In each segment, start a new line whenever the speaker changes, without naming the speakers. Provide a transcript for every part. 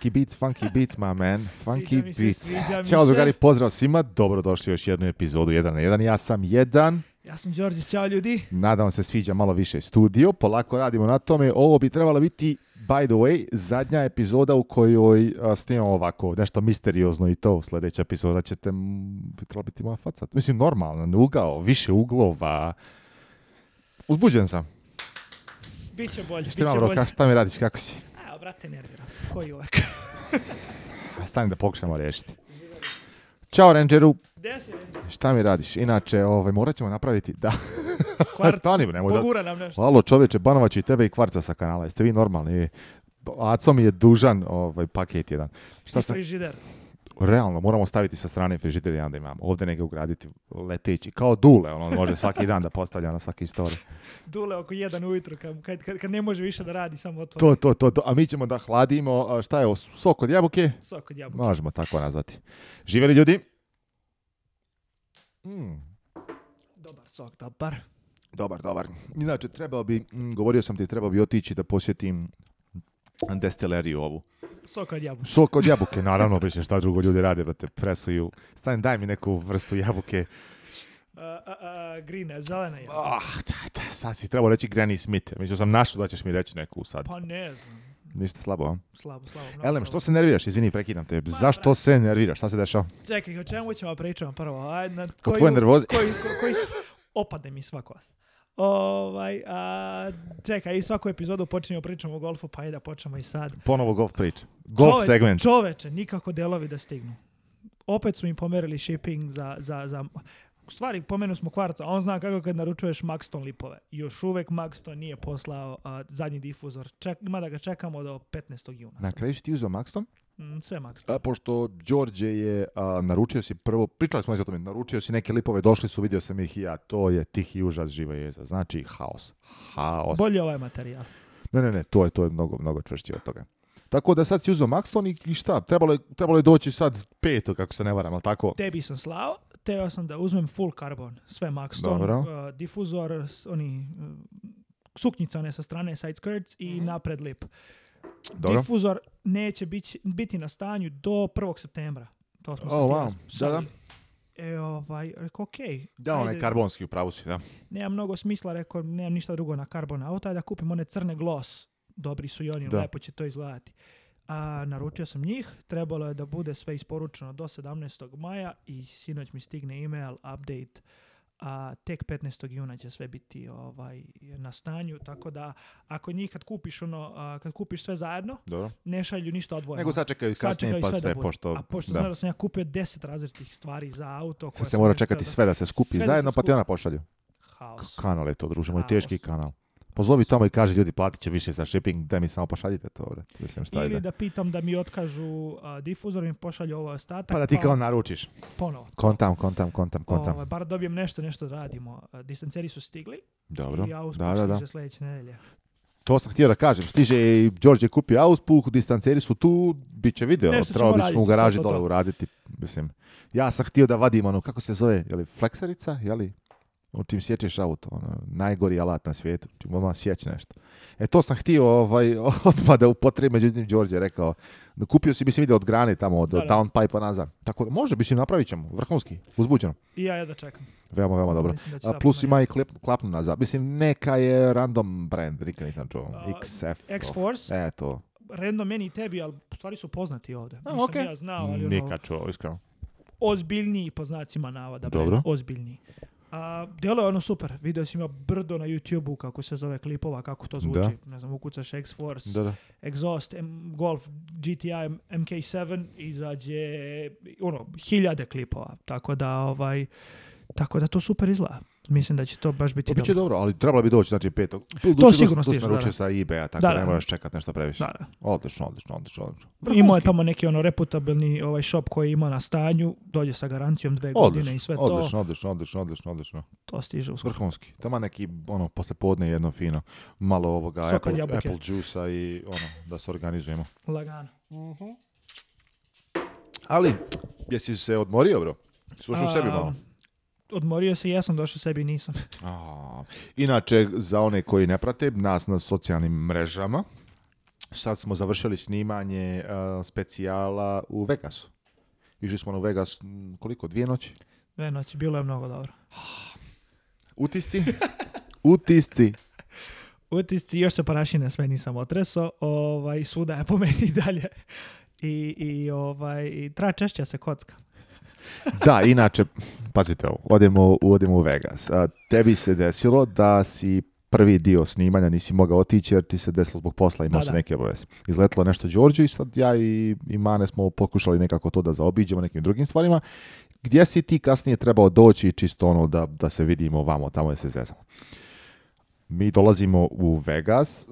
Funky beats, funky beats, my man. Funky beats. Ćao drugari, pozdrav svima. Dobrodošli u još jednu epizodu 1 na 1. Ja sam jedan.
Ja sam Đorđe, Ćao ljudi.
Nadam se sviđa malo više studio, polako radimo na tome. Ovo bi trebalo biti, by the way, zadnja epizoda u kojoj snimamo ovako, nešto misteriozno i to. Sljedeća epizoda ćete, bi trebalo biti moja faca. Mislim, normalno, ugao, više uglova. Uzbuđen sam.
Biće bolje,
biće ono
bolje.
šta mi radiš, kako si? brate, nerviram se. Koji uvek. Stani da pokušamo riješiti. Ćao Rangeru. Šta mi radiš? Inače, ovaj, morat ćemo napraviti,
da. Kvarc, Stani, nemoj pogura nam nešto.
Alo, čovječe, Banovaću i tebe i Kvarca sa kanala. Jeste vi normalni? Aco mi je dužan ovaj, paket jedan.
Šta I frižider
realno moramo staviti sa strane frižiter jedan da imamo. Ovdje negdje ugraditi leteći. Kao Dule, ono, on može svaki dan da postavlja na ono, svaki story.
Dule oko jedan ujutro kad, kad, ne može više da radi, samo to.
To, to, to, to. A mi ćemo da hladimo, šta je
ovo,
sok od jabuke?
Sok od jabuke.
Možemo tako nazvati. Živeli ljudi? Mm.
Dobar sok, dobar.
Dobar, dobar. Inače, trebao bi, mm, govorio sam ti, trebao bi otići da posjetim destileriju ovu.
Sok od jabuke.
Sok od jabuke, naravno, mislim, šta drugo ljudi rade, brate, presuju. Stani, daj mi neku vrstu jabuke.
Grine, a, a, zelena
jabuka. Ah, da, da, sad si trebao reći Granny Smith. Mislim, sam našao da ćeš mi reći neku sad.
Pa ne znam.
Ništa slabo, a?
Slabo, slabo.
Elem, što se nerviraš? Izvini, prekidam te. Pa Zašto se nerviraš? Šta se dešava?
Čekaj, o čemu ćemo pričati prvo? Ajde, na
koju, o tvojoj
nervozi? Koji, koji, koji, opade mi svako Uh, Ovaj, a, čekaj, i svaku epizodu počinjemo pričom o golfu, pa ajde da počnemo i sad.
Ponovo golf priča. Golf segment.
Čoveče, nikako delovi da stignu. Opet su im pomerili shipping za, za, za... U stvari, pomenuo smo kvarca, on zna kako kad naručuješ Maxton lipove. Još uvek Maxton nije poslao zadnji difuzor. Ček, ima da ga čekamo do 15. juna.
Na kraju ti uzeo Maxton?
Mm, sve Max. A,
pošto Đorđe je, naručio si prvo, pričali smo o tome, naručio si neke lipove, došli su, vidio sam ih i ja, to je tihi užas živa jeza, znači haos, haos.
Bolje ovaj materijal.
Ne, ne, ne, to je, to je mnogo, mnogo čvršće od toga. Tako da sad si uzeo Maxton i, šta, trebalo je, trebalo je doći sad pet ako se ne varam, ali tako?
Tebi sam slao, teo sam da uzmem full karbon, sve Maxton, difuzor, oni, uh, suknjica one sa strane, side skirts i mhm. napred lip. Dobro. Difuzor neće biti, biti na stanju do 1. septembra. To smo oh,
wow. Da, da.
E, ovaj, rekao, ok.
Da, onaj karbonski, upravo si, da.
Nema mnogo smisla, rekao, nemam ništa drugo na karbon je da kupim one crne glos. Dobri su i oni, da. lepo će to izgledati. A, naručio sam njih, trebalo je da bude sve isporučeno do 17. maja i sinoć mi stigne email, update, a tek 15. juna će sve biti ovaj na stanju, tako da ako njih kad kupiš ono kad kupiš sve zajedno, Dobro. ne šalju ništa odvojeno.
Nego sačekaju kasnije pa
sve, A pošto da. da sam ja kupio 10 različitih stvari za auto,
koje se mora čekati sve da se skupi zajedno pa ti ona pošalju. Kanal je to, druže moj, teški kanal. Pozovi tamo i kaže ljudi platit će više za shipping, da mi samo pošaljite to. ovdje,
Mislim, šta Ili da pitam da mi otkažu difuzor i mi pošalju ovaj ostatak.
Pa da ti pa kao naručiš.
Ponovo.
Kontam, kontam, kontam, kontam. Ovo, ovaj,
bar dobijem nešto, nešto radimo. Distanceri su stigli.
Dobro.
I Auspuh da, da,
da.
sljedeće nedelje.
To sam htio da kažem. Stiže i Đorđe kupio Auspuh, distanceri su tu, bit će video. Nešto Trebalo u garaži to, to, dole uraditi. Mislim, ja sam htio da vadim ono, kako se zove, je li fleksarica, je li u ono, čim sjećeš auto, ono, najgori alat na svijetu, čim odmah sjeći nešto. E to sam htio ovaj, otpada u upotrebi, međutim Đorđe rekao, kupio si, mislim, ide od grane tamo, od da, da. pipe nazad. Tako da može, mislim, napravit ćemo, vrhunski, uzbuđeno.
I ja da čekam.
Veoma, veoma dobro. A, plus ima i klip, klapnu nazad. Mislim, neka je random brand, nikad nisam čuo. Uh, XF.
X-Force.
Eto.
Random meni i tebi, ali stvari su poznati ovde. A, Nisam ja znao, ali ono... Nikad čuo,
iskreno.
Ozbiljniji po znacima navoda. Dobro. ozbiljni. A, djelo je ono super, video si ima brdo na youtube kako se zove klipova, kako to zvuči. Da. Ne znam, ukucaš X-Force, Exhaust, Golf, GTI, MK7, izađe ono, hiljade klipova. Tako da, ovaj, tako da to super izgleda mislim da će to baš biti
to dobro. Biće dobro, ali trebalo bi doći, znači petog.
To sigurno stiže.
sa eBay-a, tako da, da, ne moraš čekati nešto previše. Da, da. Odlično, odlično, odlično, odlično.
Imao je tamo neki ono reputabilni ovaj shop koji ima na stanju, dođe sa garancijom dve odlično, godine i sve
odlično,
to. Odlično,
odlično, odlično, odlično, odlično.
To stiže
uskoro. Vrhunski. Tamo neki ono poslepodne jedno fino, malo ovoga Soka, Apple, Apple juice i ono da se organizujemo.
Lagano.
Uh-huh. Ali, jesi se odmorio, bro? Slušao sebi
malo odmorio se, ja sam došao sebi, nisam.
inače, za one koji ne prate, nas na socijalnim mrežama, sad smo završili snimanje e, specijala u Vegasu. Išli smo na Vegas, koliko, dvije noći? Dvije
noći, bilo je mnogo dobro.
Utisci? Utisci.
Utisci, još se parašine sve nisam otreso, ovaj, svuda je po meni dalje. I, i, ovaj, i tra češća se kocka.
Da, inače, pazite ovo, odemo, odemo u Vegas. A, tebi se desilo da si prvi dio snimanja nisi mogao otići jer ti se desilo zbog posla, i da, neke obaveze. Izletilo nešto Đorđu i sad ja i, i Mane smo pokušali nekako to da zaobiđemo nekim drugim stvarima. Gdje si ti kasnije trebao doći čisto ono da, da se vidimo vamo, tamo da se zezamo? Mi dolazimo u Vegas,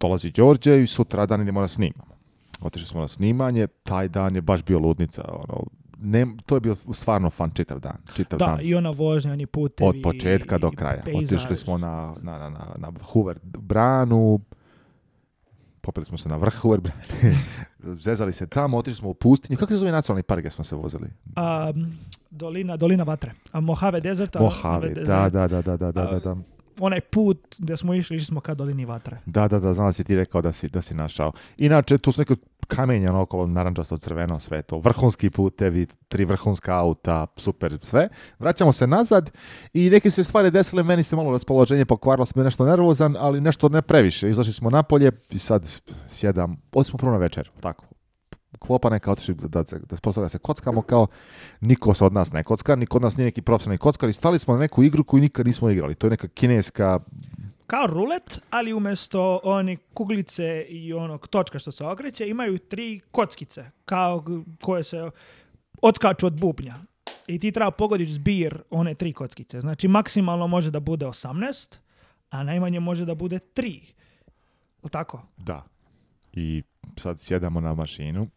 dolazi Đorđe i sutra dan idemo na snimamo. Otišli smo na snimanje, taj dan je baš bio ludnica, ono, ne, to je bio stvarno fan čitav dan. Čitav da,
i ona vožnja, oni putevi.
Od početka do kraja. Otišli smo na, na, na, na, na Hoover branu, popeli smo se na vrh Hoover brane, zezali se tamo, otišli smo u pustinju. Kako se zove nacionalni park gdje smo se vozili?
Um, dolina, dolina vatre. Mojave Desert.
Mojave, da, da, da, da, da, da, da
onaj put gdje smo išli, išli smo ka dolini vatre.
Da, da, da, znam si ti rekao da si, da si našao. Inače, tu su neke kamenja ono, okolo, naranđasto crveno, sve to. Vrhunski putevi, tri vrhunska auta, super, sve. Vraćamo se nazad i neke su se stvari desile, meni se malo raspoloženje pokvarilo, sam nešto nervozan, ali nešto ne previše. Izašli smo napolje i sad sjedam, Odsmo smo prvo na večer, tako, klopa neka otiši da se, da, se kockamo kao niko se od nas ne kocka, niko od nas nije neki profesionalni kockar i stali smo na neku igru koju nikad nismo igrali. To je neka kineska
kao rulet, ali umjesto one kuglice i onog točka što se okreće, imaju tri kockice kao koje se odskaču od bubnja. I ti treba pogodiš zbir one tri kockice. Znači maksimalno može da bude 18, a najmanje može da bude 3. tako?
Da. I sad sjedamo na mašinu,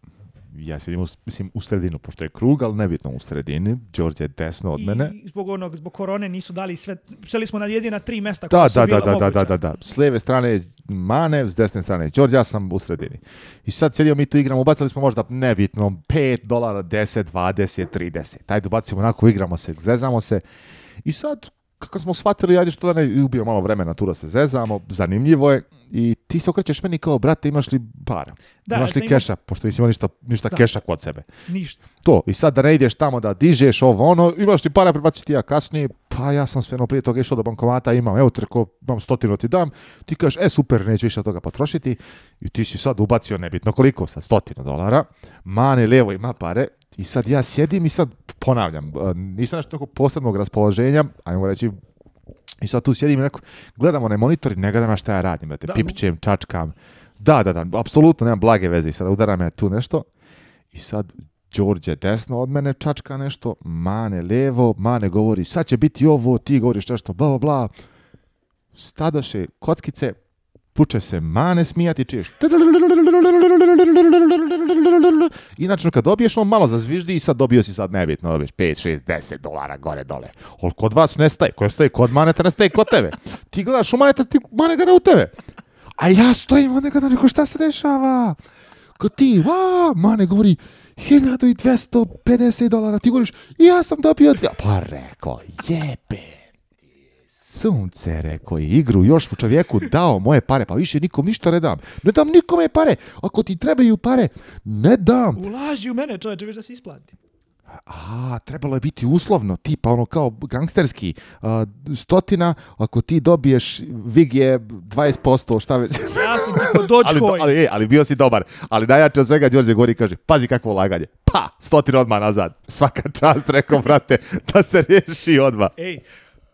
ja sjedim mislim, u sredinu, pošto je krug, ali nebitno u sredini. Đorđe je desno od I mene. I
zbog zbog korone nisu dali sve, Sjeli smo na jedina tri mesta
koja da, su da, bila da, moguća. da, da, da, S lijeve strane Mane, s desne strane je Đorđe, ja sam u sredini. I sad sjedio mi tu igramo, ubacili smo možda nebitno 5 dolara, 10, 20, 30. Ajde, ubacimo onako, igramo se, zezamo se. I sad kako smo shvatili, ajde što da ne ubio malo vremena tu da se zezamo, zanimljivo je i ti se okrećeš meni kao, brate, imaš li para? Da, imaš li keša? Ima... Pošto nisi imao ništa, ništa da. keša kod sebe.
Ništa.
To, i sad da ne ideš tamo da dižeš ovo ono, imaš li para, prebaciti ti ja kasnije, pa ja sam sve prije toga išao do bankomata, imam, evo trko, imam stotinu ti dam, ti kažeš, e super, neću više toga potrošiti i ti si sad ubacio nebitno koliko, sad stotina dolara, mane lijevo ima pare, i sad ja sjedim i sad ponavljam, e, nisam nešto tako posebnog raspoloženja, ajmo reći, i sad tu sjedim i neko, gledam onaj monitor i ne gledam šta ja radim, da te da. pipćem, čačkam. Da, da, da, apsolutno nemam blage veze i sad udaram ja tu nešto. I sad Đorđe desno od mene čačka nešto, mane levo, mane govori sad će biti ovo, ti govoriš nešto, bla, bla, bla. Stadaše kockice, Puče se mane smijati, čiješ. Inače, ono, kad dobiješ, on malo zazviždi i sad dobio si sad nebitno, dobiješ 5, 6, 10 dolara gore, dole. Al' kod vas nestaje, koja stoji kod maneta, nestaje kod tebe. Ti gledaš u maneta, ti mane ga u tebe. A ja stojim onda kada neko šta se dešava? Kod ti, a, mane govori, 1250 dolara, ti govoriš, ja sam dobio dvije. Pa rekao, jebe se rekao koji igru još u čovjeku dao moje pare, pa više nikom ništa ne dam. Ne dam nikome pare, ako ti trebaju pare, ne dam.
Ulaži u mene čovječe, viš da se isplati.
A, trebalo je biti uslovno, tipa ono kao gangsterski, stotina, ako ti dobiješ vig je 20%, šta već.
Ja sam Dođkoj. ali,
Ali, e, ali, bio si dobar, ali najjače od svega Đorđe Gori kaže, pazi kakvo laganje, pa, stotina odmah nazad. Svaka čast, rekao, vrate, da se riješi
odmah. Ej,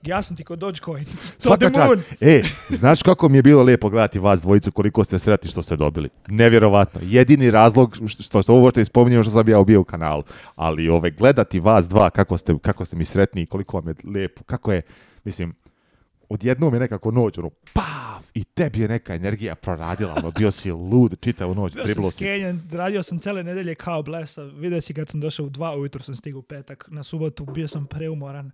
ja sam ti kod Dogecoin. To demon!
E, znaš kako mi je bilo lijepo gledati vas dvojicu koliko ste sretni što ste dobili. Nevjerovatno. Jedini razlog što što ovo što ispominjem što sam ja bio u kanalu, ali ove gledati vas dva kako ste kako ste mi sretni i koliko vam je lijepo. Kako je, mislim, odjednom je nekako noć, ono, pav, i tebi je neka energija proradila, ono, bio si lud, čitavu noć,
bio sam skenjen, radio sam cele nedelje kao blesa, vidio si kad sam došao u dva ujutro, sam stigao u petak, na subotu bio sam preumoran,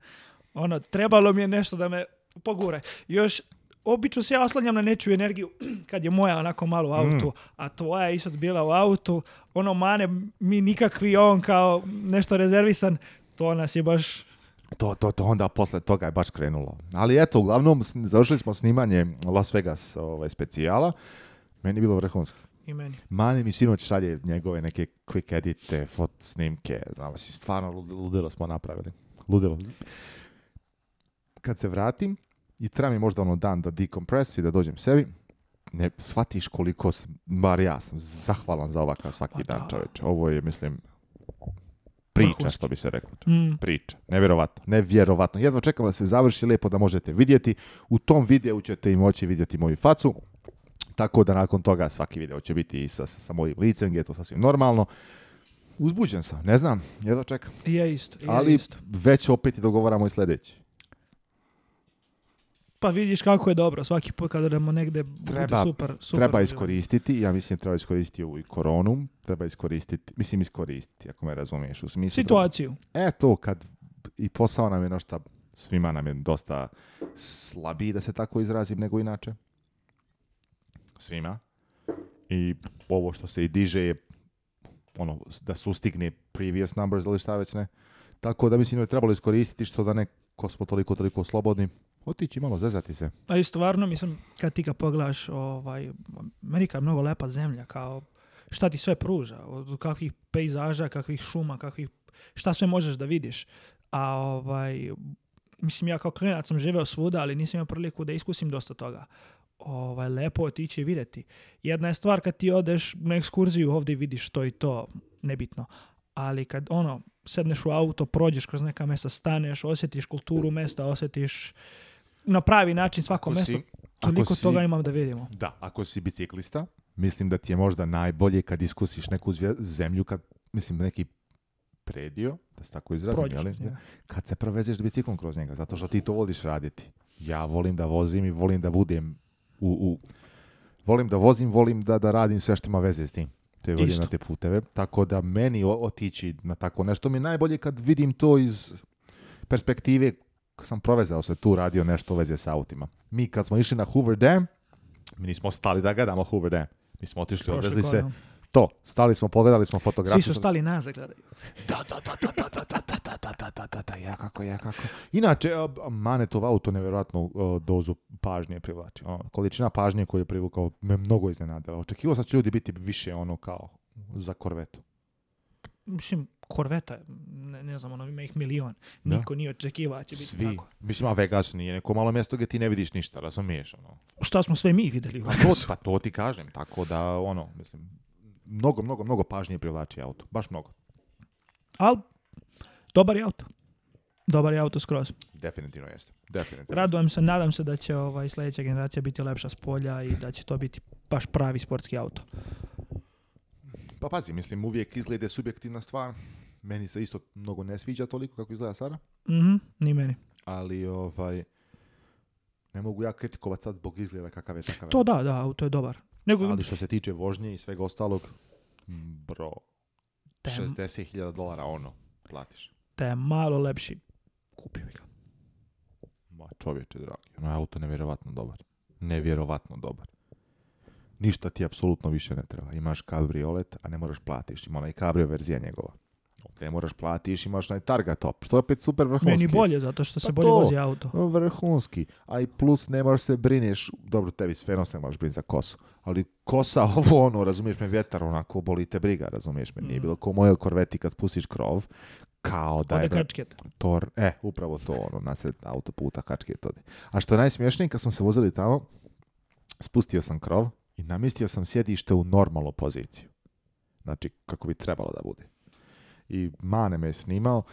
ono, trebalo mi je nešto da me pogure. Još obično se ja oslanjam na nečiju energiju kad je moja onako malo u mm. autu, a tvoja je isto bila u autu, ono mane mi nikakvi on kao nešto rezervisan, to nas je baš...
To, to, to, onda posle toga je baš krenulo. Ali eto, uglavnom, završili smo snimanje Las Vegas ovaj, specijala. Meni je bilo vrhunsko.
I meni.
Mane mi sinoć šalje njegove neke quick edite, fot snimke, znamo si, stvarno ludilo smo napravili. Ludilo kad se vratim i treba mi možda ono dan da decompress i da dođem sebi, ne shvatiš koliko sam, bar ja sam zahvalan za ovakav svaki pa dan čoveče. Ovo je, mislim, priča što bi se reklo. Mm. Priča. Nevjerovatno. Nevjerovatno. Jedva čekam da se završi lijepo da možete vidjeti. U tom videu ćete i moći vidjeti moju facu. Tako da nakon toga svaki video će biti i sa, sa, mojim licem, gdje je to sasvim normalno. Uzbuđen sam, ne znam, jedva čekam.
I ja isto. Ali isto.
već opet i dogovaramo i sljedeći.
Pa vidiš kako je dobro, svaki put kad odemo negde treba, super, super.
Treba iskoristiti, ja mislim treba iskoristiti ovu i koronu, treba iskoristiti, mislim iskoristiti, ako me razumiješ. U
smislu Situaciju.
Da, e, to kad i posao nam je nošta, svima nam je dosta slabiji, da se tako izrazim, nego inače. Svima. I ovo što se i diže je ono, da sustigne previous numbers ili šta već ne. Tako da mislim da je trebalo iskoristiti što da ne, ko smo toliko, toliko slobodni, otići malo zezati se.
A i stvarno, mislim, kad ti ga pogledaš, ovaj, Amerika je mnogo lepa zemlja, kao šta ti sve pruža, od kakvih pejzaža, kakvih šuma, kakvih, šta sve možeš da vidiš. A ovaj, mislim, ja kao klinac sam živeo svuda, ali nisam imao priliku da iskusim dosta toga. Ovaj, lepo otići i vidjeti. Jedna je stvar kad ti odeš na ekskurziju ovdje vidiš to i to, nebitno. Ali kad ono, sedneš u auto, prođeš kroz neka mesta, staneš, osjetiš kulturu mesta osjetiš na pravi način svako ako mesto. Toliko toga imam da vidimo.
Da, ako si biciklista, mislim da ti je možda najbolje kad iskusiš neku zemlju, kad, mislim, neki predio, da se tako izrazim, kad se provezeš biciklom kroz njega, zato što ti to voliš raditi. Ja volim da vozim i volim da budem u, u volim da vozim, volim da, da radim sve što ima veze s tim. Te na te puteve. Tako da meni otići na tako nešto mi je najbolje kad vidim to iz perspektive sam provezao se tu radio nešto u veze s autima. Mi kad smo išli na Hoover Dam, mi nismo stali da gledamo Hoover Dam. Mi smo otišli, odrezli se. To, stali smo, pogledali smo fotografiju.
Svi su stali nazad gledaju.
Da, da, da, da, da, da, da, da, da, da, da, da, ja kako, ja kako. Inače, Manetov auto nevjerojatnu dozu pažnje privlači. količina pažnje koju je privukao me mnogo iznenadila. Očekivao sad će ljudi biti više ono kao za korvetu.
Mislim, Korveta, ne, ne znam, ono ima ih milion. Niko da. nije očekivao će biti Svi. tako.
Mislim, a Vegas nije neko malo mjesto gdje ti ne vidiš ništa, razumiješ? Ono.
Šta smo sve mi vidjeli
u pa Vegasu? Pa to, ti kažem, tako da, ono, mislim, mnogo, mnogo, mnogo pažnije privlači auto. Baš mnogo.
Al, dobar je auto. Dobar je auto skroz.
Definitivno jeste. Definitivno.
Radujem se, nadam se da će ovaj sljedeća generacija biti lepša s polja i da će to biti baš pravi sportski auto.
Pa pazi, mislim, uvijek izglede subjektivna stvar. Meni se isto mnogo ne sviđa toliko kako izgleda sada.
mm ni meni.
Ali, ovaj, ne mogu ja kritikovati sad zbog izgleda kakav je takav.
To da, da, auto je dobar.
Nego... Ali što se tiče vožnje i svega ostalog, bro, 60.000 dolara ono, platiš.
Te je malo lepši. Kupio bi ga.
Ma čovječe dragi, ono je auto nevjerovatno dobar. Nevjerovatno dobar ništa ti apsolutno više ne treba. Imaš kabriolet, a ne moraš platiš. Ima onaj kabrio verzija njegova. Ne moraš platiš, imaš onaj targa top. Što je opet super vrhunski.
Meni bolje, zato što se pa bolje to, vozi auto.
Vrhunski. A i plus ne moraš se brineš. Dobro, tebi s se ne moraš za kosu. Ali kosa ovo ono, razumiješ me, vjetar onako boli te briga, razumiješ me. Nije mm. bilo ko mojoj korveti kad spustiš krov kao
da je...
Tor, e, upravo to, ono, nasred autoputa kačket ode. A što je najsmješnije, kad smo se vozili tamo, spustio sam krov, i namistio sam sjedište u normalnu poziciju. Znači, kako bi trebalo da bude. I Mane me je snimao.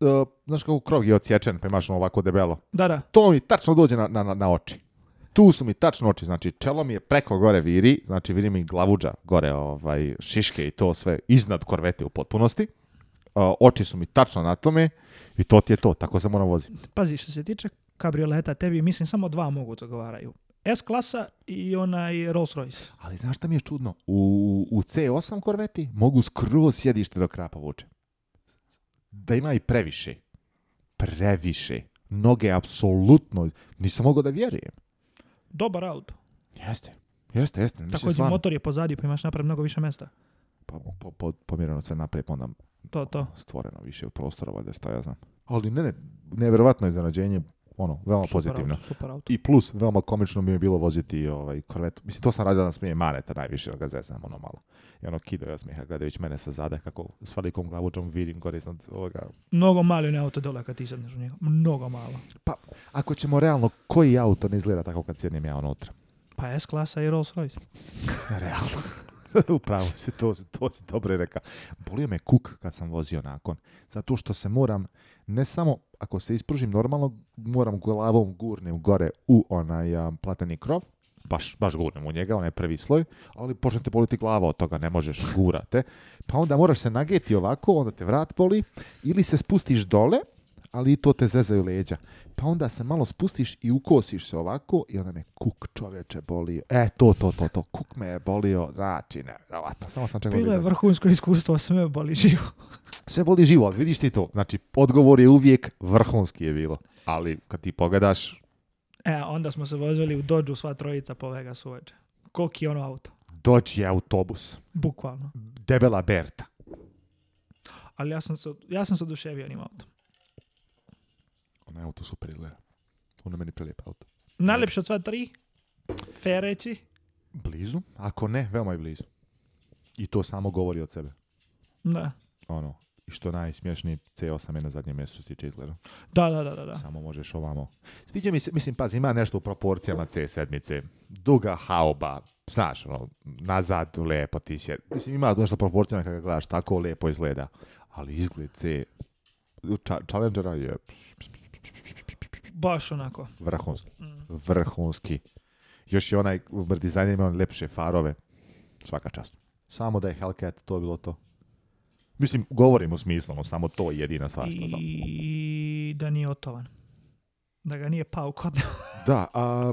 E, znaš kako krog je odsječen, pa imaš ono ovako debelo.
Da, da.
To mi tačno dođe na, na, na oči. Tu su mi tačno oči, znači čelo mi je preko gore viri, znači vidi mi glavuđa gore, ovaj, šiške i to sve iznad korvete u potpunosti. E, oči su mi tačno na tome i to ti je to, tako se moram voziti.
Pazi, što se tiče kabrioleta, tebi mislim samo dva mogu odgovaraju. S-klasa i onaj Rolls Royce.
Ali znaš šta mi je čudno? U, C8 korveti mogu skroz sjedište do krapa vuče. Da ima i previše. Previše. Noge apsolutno. Nisam mogao da vjerujem.
Dobar auto.
Jeste. Jeste, jeste.
Također motor je pozadi pa imaš napred mnogo više mesta. Pa,
po, po, sve naprijed, onda
to, to.
stvoreno više prostora, valjda šta ja znam. Ali ne, ne, nevjerovatno iznenađenje, ono, veoma pozitivno. I plus, veoma komično mi je bilo voziti ovaj, korvetu. Mislim, to sam radio da smije maneta najviše, da ga zezam, ono malo. I ono, kidao ja smijeha gledajući mene sa zada, kako s velikom glavuđom vidim gore iznad ovoga.
Mnogo malo je auto dole kad ti u njega. Mnogo malo.
Pa, ako ćemo realno, koji auto ne izgleda tako kad sjednim ja unutra?
Pa S-klasa i Rolls Royce.
realno. Upravo si, to, to si dobro rekao. Bolio me kuk kad sam vozio nakon. Zato što se moram, ne samo ako se ispružim normalno, moram glavom gurnem gore u onaj um, platani krov, baš, baš gurnem u njega, onaj prvi sloj, ali počne te boliti glava od toga, ne možeš gurate. Pa onda moraš se nageti ovako, onda te vrat boli, ili se spustiš dole, ali i to te zezaju leđa. Pa onda se malo spustiš i ukosiš se ovako i onda me kuk čoveče bolio. E, to, to, to, to. Kuk me je bolio, znači,
Samo sam čekao. Bilo je vrhunsko iskustvo, sve me boli živo.
sve boli živo, ali vidiš ti to. Znači, odgovor je uvijek vrhunski je bilo. Ali kad ti pogledaš...
E, onda smo se vozili u dođu sva trojica po Vegasu uveče. Kok je ono auto?
Dođ je autobus.
Bukvalno.
Debela Berta
ali ja sam se, ja sam oduševio autom.
Ne, evo, to super izgleda Ona meni prelijepa auto.
Najljepša od sva tri? Fair reći?
Blizu. Ako ne, veoma je blizu. I to samo govori od sebe.
Da.
Ono, i što najsmiješniji C8 je na zadnjem mjestu stiče izgleda.
Da, da, da, da.
Samo možeš ovamo. Sviđa mi se, mislim, pazi, ima nešto u proporcijama C7. Duga hauba, znaš, ono, nazad lepo ti se. Mislim, ima nešto proporcijama kada gledaš, tako lepo izgleda. Ali izgled C
Challengera je... Baš onako.
Vrhunski. Mm. Vrhunski. Još je onaj u dizajner imao lepše farove. Svaka čast. Samo da je Hellcat, to je bilo to. Mislim, govorim u smislu, ono, samo to jedina stvar što znam.
I da nije otovan. Da ga nije pao kod
Da, a,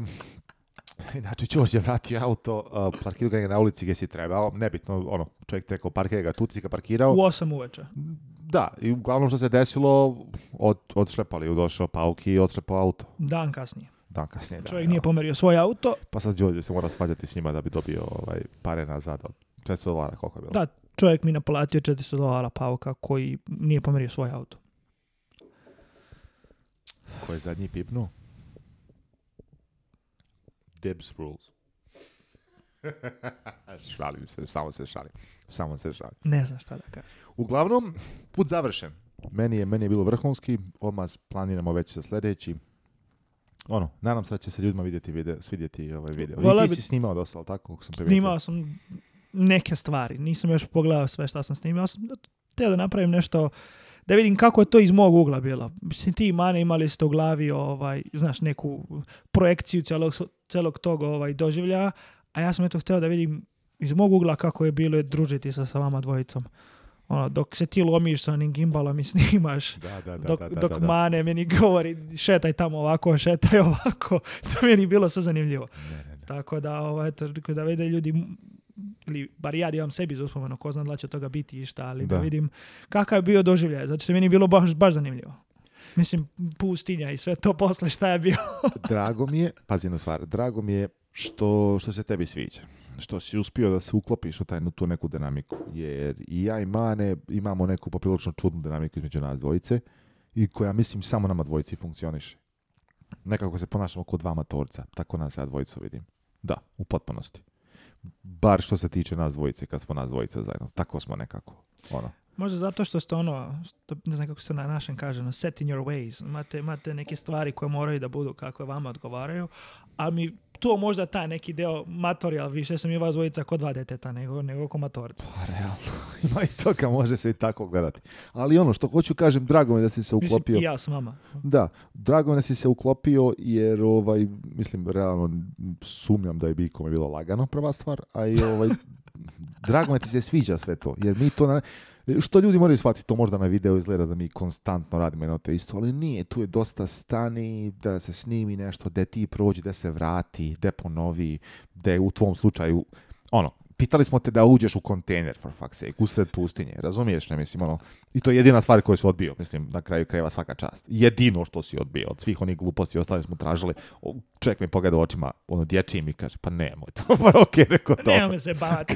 Inače, Ćoš je vratio auto, parkirao ga na ulici gdje si trebao, nebitno, ono, čovjek rekao parkiraj ga Tuci
ga parkirao. U 8 uveče.
Da, i uglavnom što se desilo, od, odšlepali udošao došao Pauki i odšlepao auto.
Dan kasnije.
Dan kasnije,
Čovjek nije pomerio svoj auto.
Pa sad Đođe se mora svađati s njima da bi dobio ovaj, pare nazad od ono. 400 dolara, koliko je bilo.
Da, čovjek mi naplatio 400 dolara Pauka koji nije pomerio svoj auto.
Ko je zadnji pipnuo? Debs rules. šalim se, samo se šalim. Samo se šalim.
Ne znam šta da kažem.
Uglavnom, put završen. Meni je, meni je bilo vrhunski, odmah planiramo već za sljedeći. Ono, nadam se da će se ljudima vidjeti vide, svidjeti ovaj video. Vola I ti si snimao dosta, ali tako?
Sam snimao sam neke stvari. Nisam još pogledao sve šta sam snimao. Sam teo da napravim nešto da vidim kako je to iz mog ugla bilo. Mislim, ti i Mane imali ste u glavi, ovaj, znaš, neku projekciju celog, celog tog ovaj, doživlja, a ja sam eto htio da vidim iz mog ugla kako je bilo družiti sa, sa vama dvojicom. Ono, dok se ti lomiš sa onim gimbalom i snimaš, da, dok, mane meni govori šetaj tamo ovako, šetaj ovako, to je meni bilo sve zanimljivo. Tako da, ovo, ovaj, eto, da vide ljudi, ili bar ja imam sebi za uspomenu, ko zna da će toga biti i šta, ali da, vidim kakav je bio doživljaj, zato što je meni bilo baš, baš zanimljivo. Mislim, pustinja i sve to posle šta je bilo.
drago mi je, pazi na stvar, drago mi je što, što se tebi sviđa što si uspio da se uklopiš u, taj, tu neku dinamiku. Jer i ja i Mane imamo neku poprilično čudnu dinamiku između nas dvojice i koja, mislim, samo nama dvojici funkcioniše. Nekako se ponašamo kod dva matorca, tako nas ja dvojicu vidim. Da, u potpunosti. Bar što se tiče nas dvojice, kad smo nas dvojica zajedno. Tako smo nekako, ono.
Možda zato što ste ono, što, ne znam kako se na našem kaže, no, set in your ways. Imate, imate neke stvari koje moraju da budu kako vama odgovaraju, a mi to možda taj neki deo ali više sam i vas dvojica kod dva deteta nego, nego ko matorca.
Pa, realno, ima i toga, može se i tako gledati. Ali ono što hoću kažem, drago mi da si se uklopio.
Mislim, ja s vama.
Da, drago mi da si se uklopio jer, ovaj, mislim, realno sumnjam da je bikome bilo lagano, prva stvar, a i ovaj, drago mi da ti se sviđa sve to, jer mi to, na, što ljudi moraju shvatiti, to možda na video izgleda da mi konstantno radimo jedno te isto, ali nije, tu je dosta stani da se snimi nešto, da ti prođi, da se vrati, da ponovi, da je u tvom slučaju, ono, pitali smo te da uđeš u kontejner, for fuck's sake, usred pustinje, razumiješ, ne mislim, ono, i to je jedina stvar koju si odbio, mislim, na kraju kreva svaka čast. Jedino što si odbio, od svih onih gluposti ostali smo tražili, čovjek mi pogleda očima, ono, dječi mi kaže, pa nemoj to, pa ok, okay, rekao to. Nemoj
se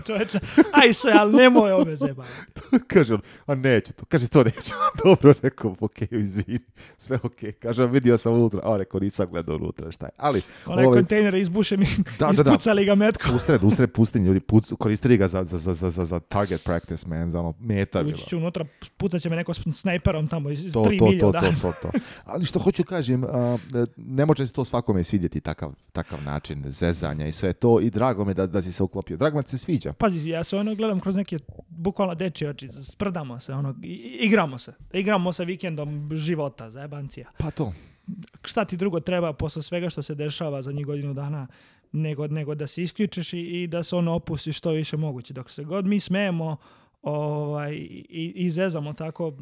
čovječe, aj se, ali nemoj ove se
kaže on, a neću to, kaže, to neću, dobro, rekao, ok, izvini, sve ok. kažem, kaže, vidio sam unutra, a rekao, nisam gledao unutra, šta je, ali...
Onaj ovaj, kontejner izbušen, da, da, ga metko.
Usred, usred pustinje, ljudi, puc, koristili ga za, za, za, za, za target practice, man, za ono meta
Ući ću unutra, putat će me neko s snajperom tamo iz to, 3 to, to, to,
to, to. Ali što hoću kažem, ne može se to svakome svidjeti takav, takav način zezanja i sve to i drago me da, da si se uklopio. Drago me se sviđa.
Pazi, ja
se
ono gledam kroz neke bukvalno dečje oči, sprdamo se, ono, igramo se. Igramo se vikendom života, zajebancija.
Pa to
šta ti drugo treba posle svega što se dešava za njih godinu dana nego, nego da se isključiš i, da se on opusti što više moguće. Dok se god mi smemo ovaj, i, i tako,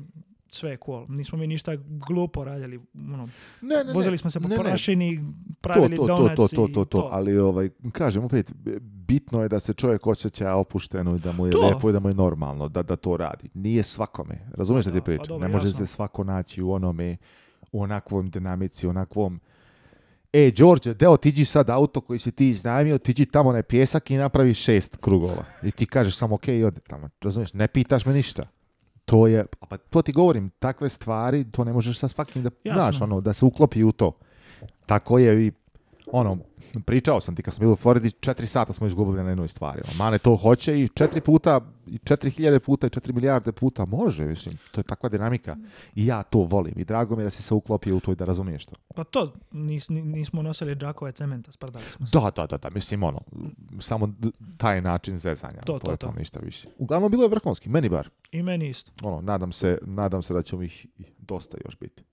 sve je cool. Nismo mi ništa glupo radili. Ono, ne, ne, vozili smo se po porašini, prašini, pravili to, to, To, to, to, to,
Ali ovaj, kažem, opet, bitno je da se čovjek osjeća opušteno i da mu je to. lepo i da mu je normalno da, da to radi. Nije svakome. Razumeš da, ti pa pričam? ne može se svako naći u onome, u onakvom dinamici, u onakvom e, Đorđe, deo, tiđi sad auto koji si ti iznajmio, tiđi tamo na pjesak i napravi šest krugova. I ti kažeš samo, ok, odi tamo, razumiješ, ne pitaš me ništa. To je, pa to ti govorim, takve stvari, to ne možeš sa svakim da, znaš, ono, da se uklopi u to. Tako je i, ono, pričao sam ti kad sam bio u Floridi, četiri sata smo izgubili na jednoj stvari. Ono. Mane to hoće i četiri puta, i četiri hiljade puta, i četiri milijarde puta može, mislim. To je takva dinamika. I ja to volim. I drago mi je da si se uklopio u to i da razumiješ to.
Pa to, nis, nismo nosili džakove cementa, spardali smo se.
Da, da, da, da, mislim ono, samo taj način zezanja. To, to, je to. ništa više. Uglavnom, bilo je vrhunski, meni bar.
I meni isto.
Ono, nadam se, nadam se da ćemo ih dosta još biti.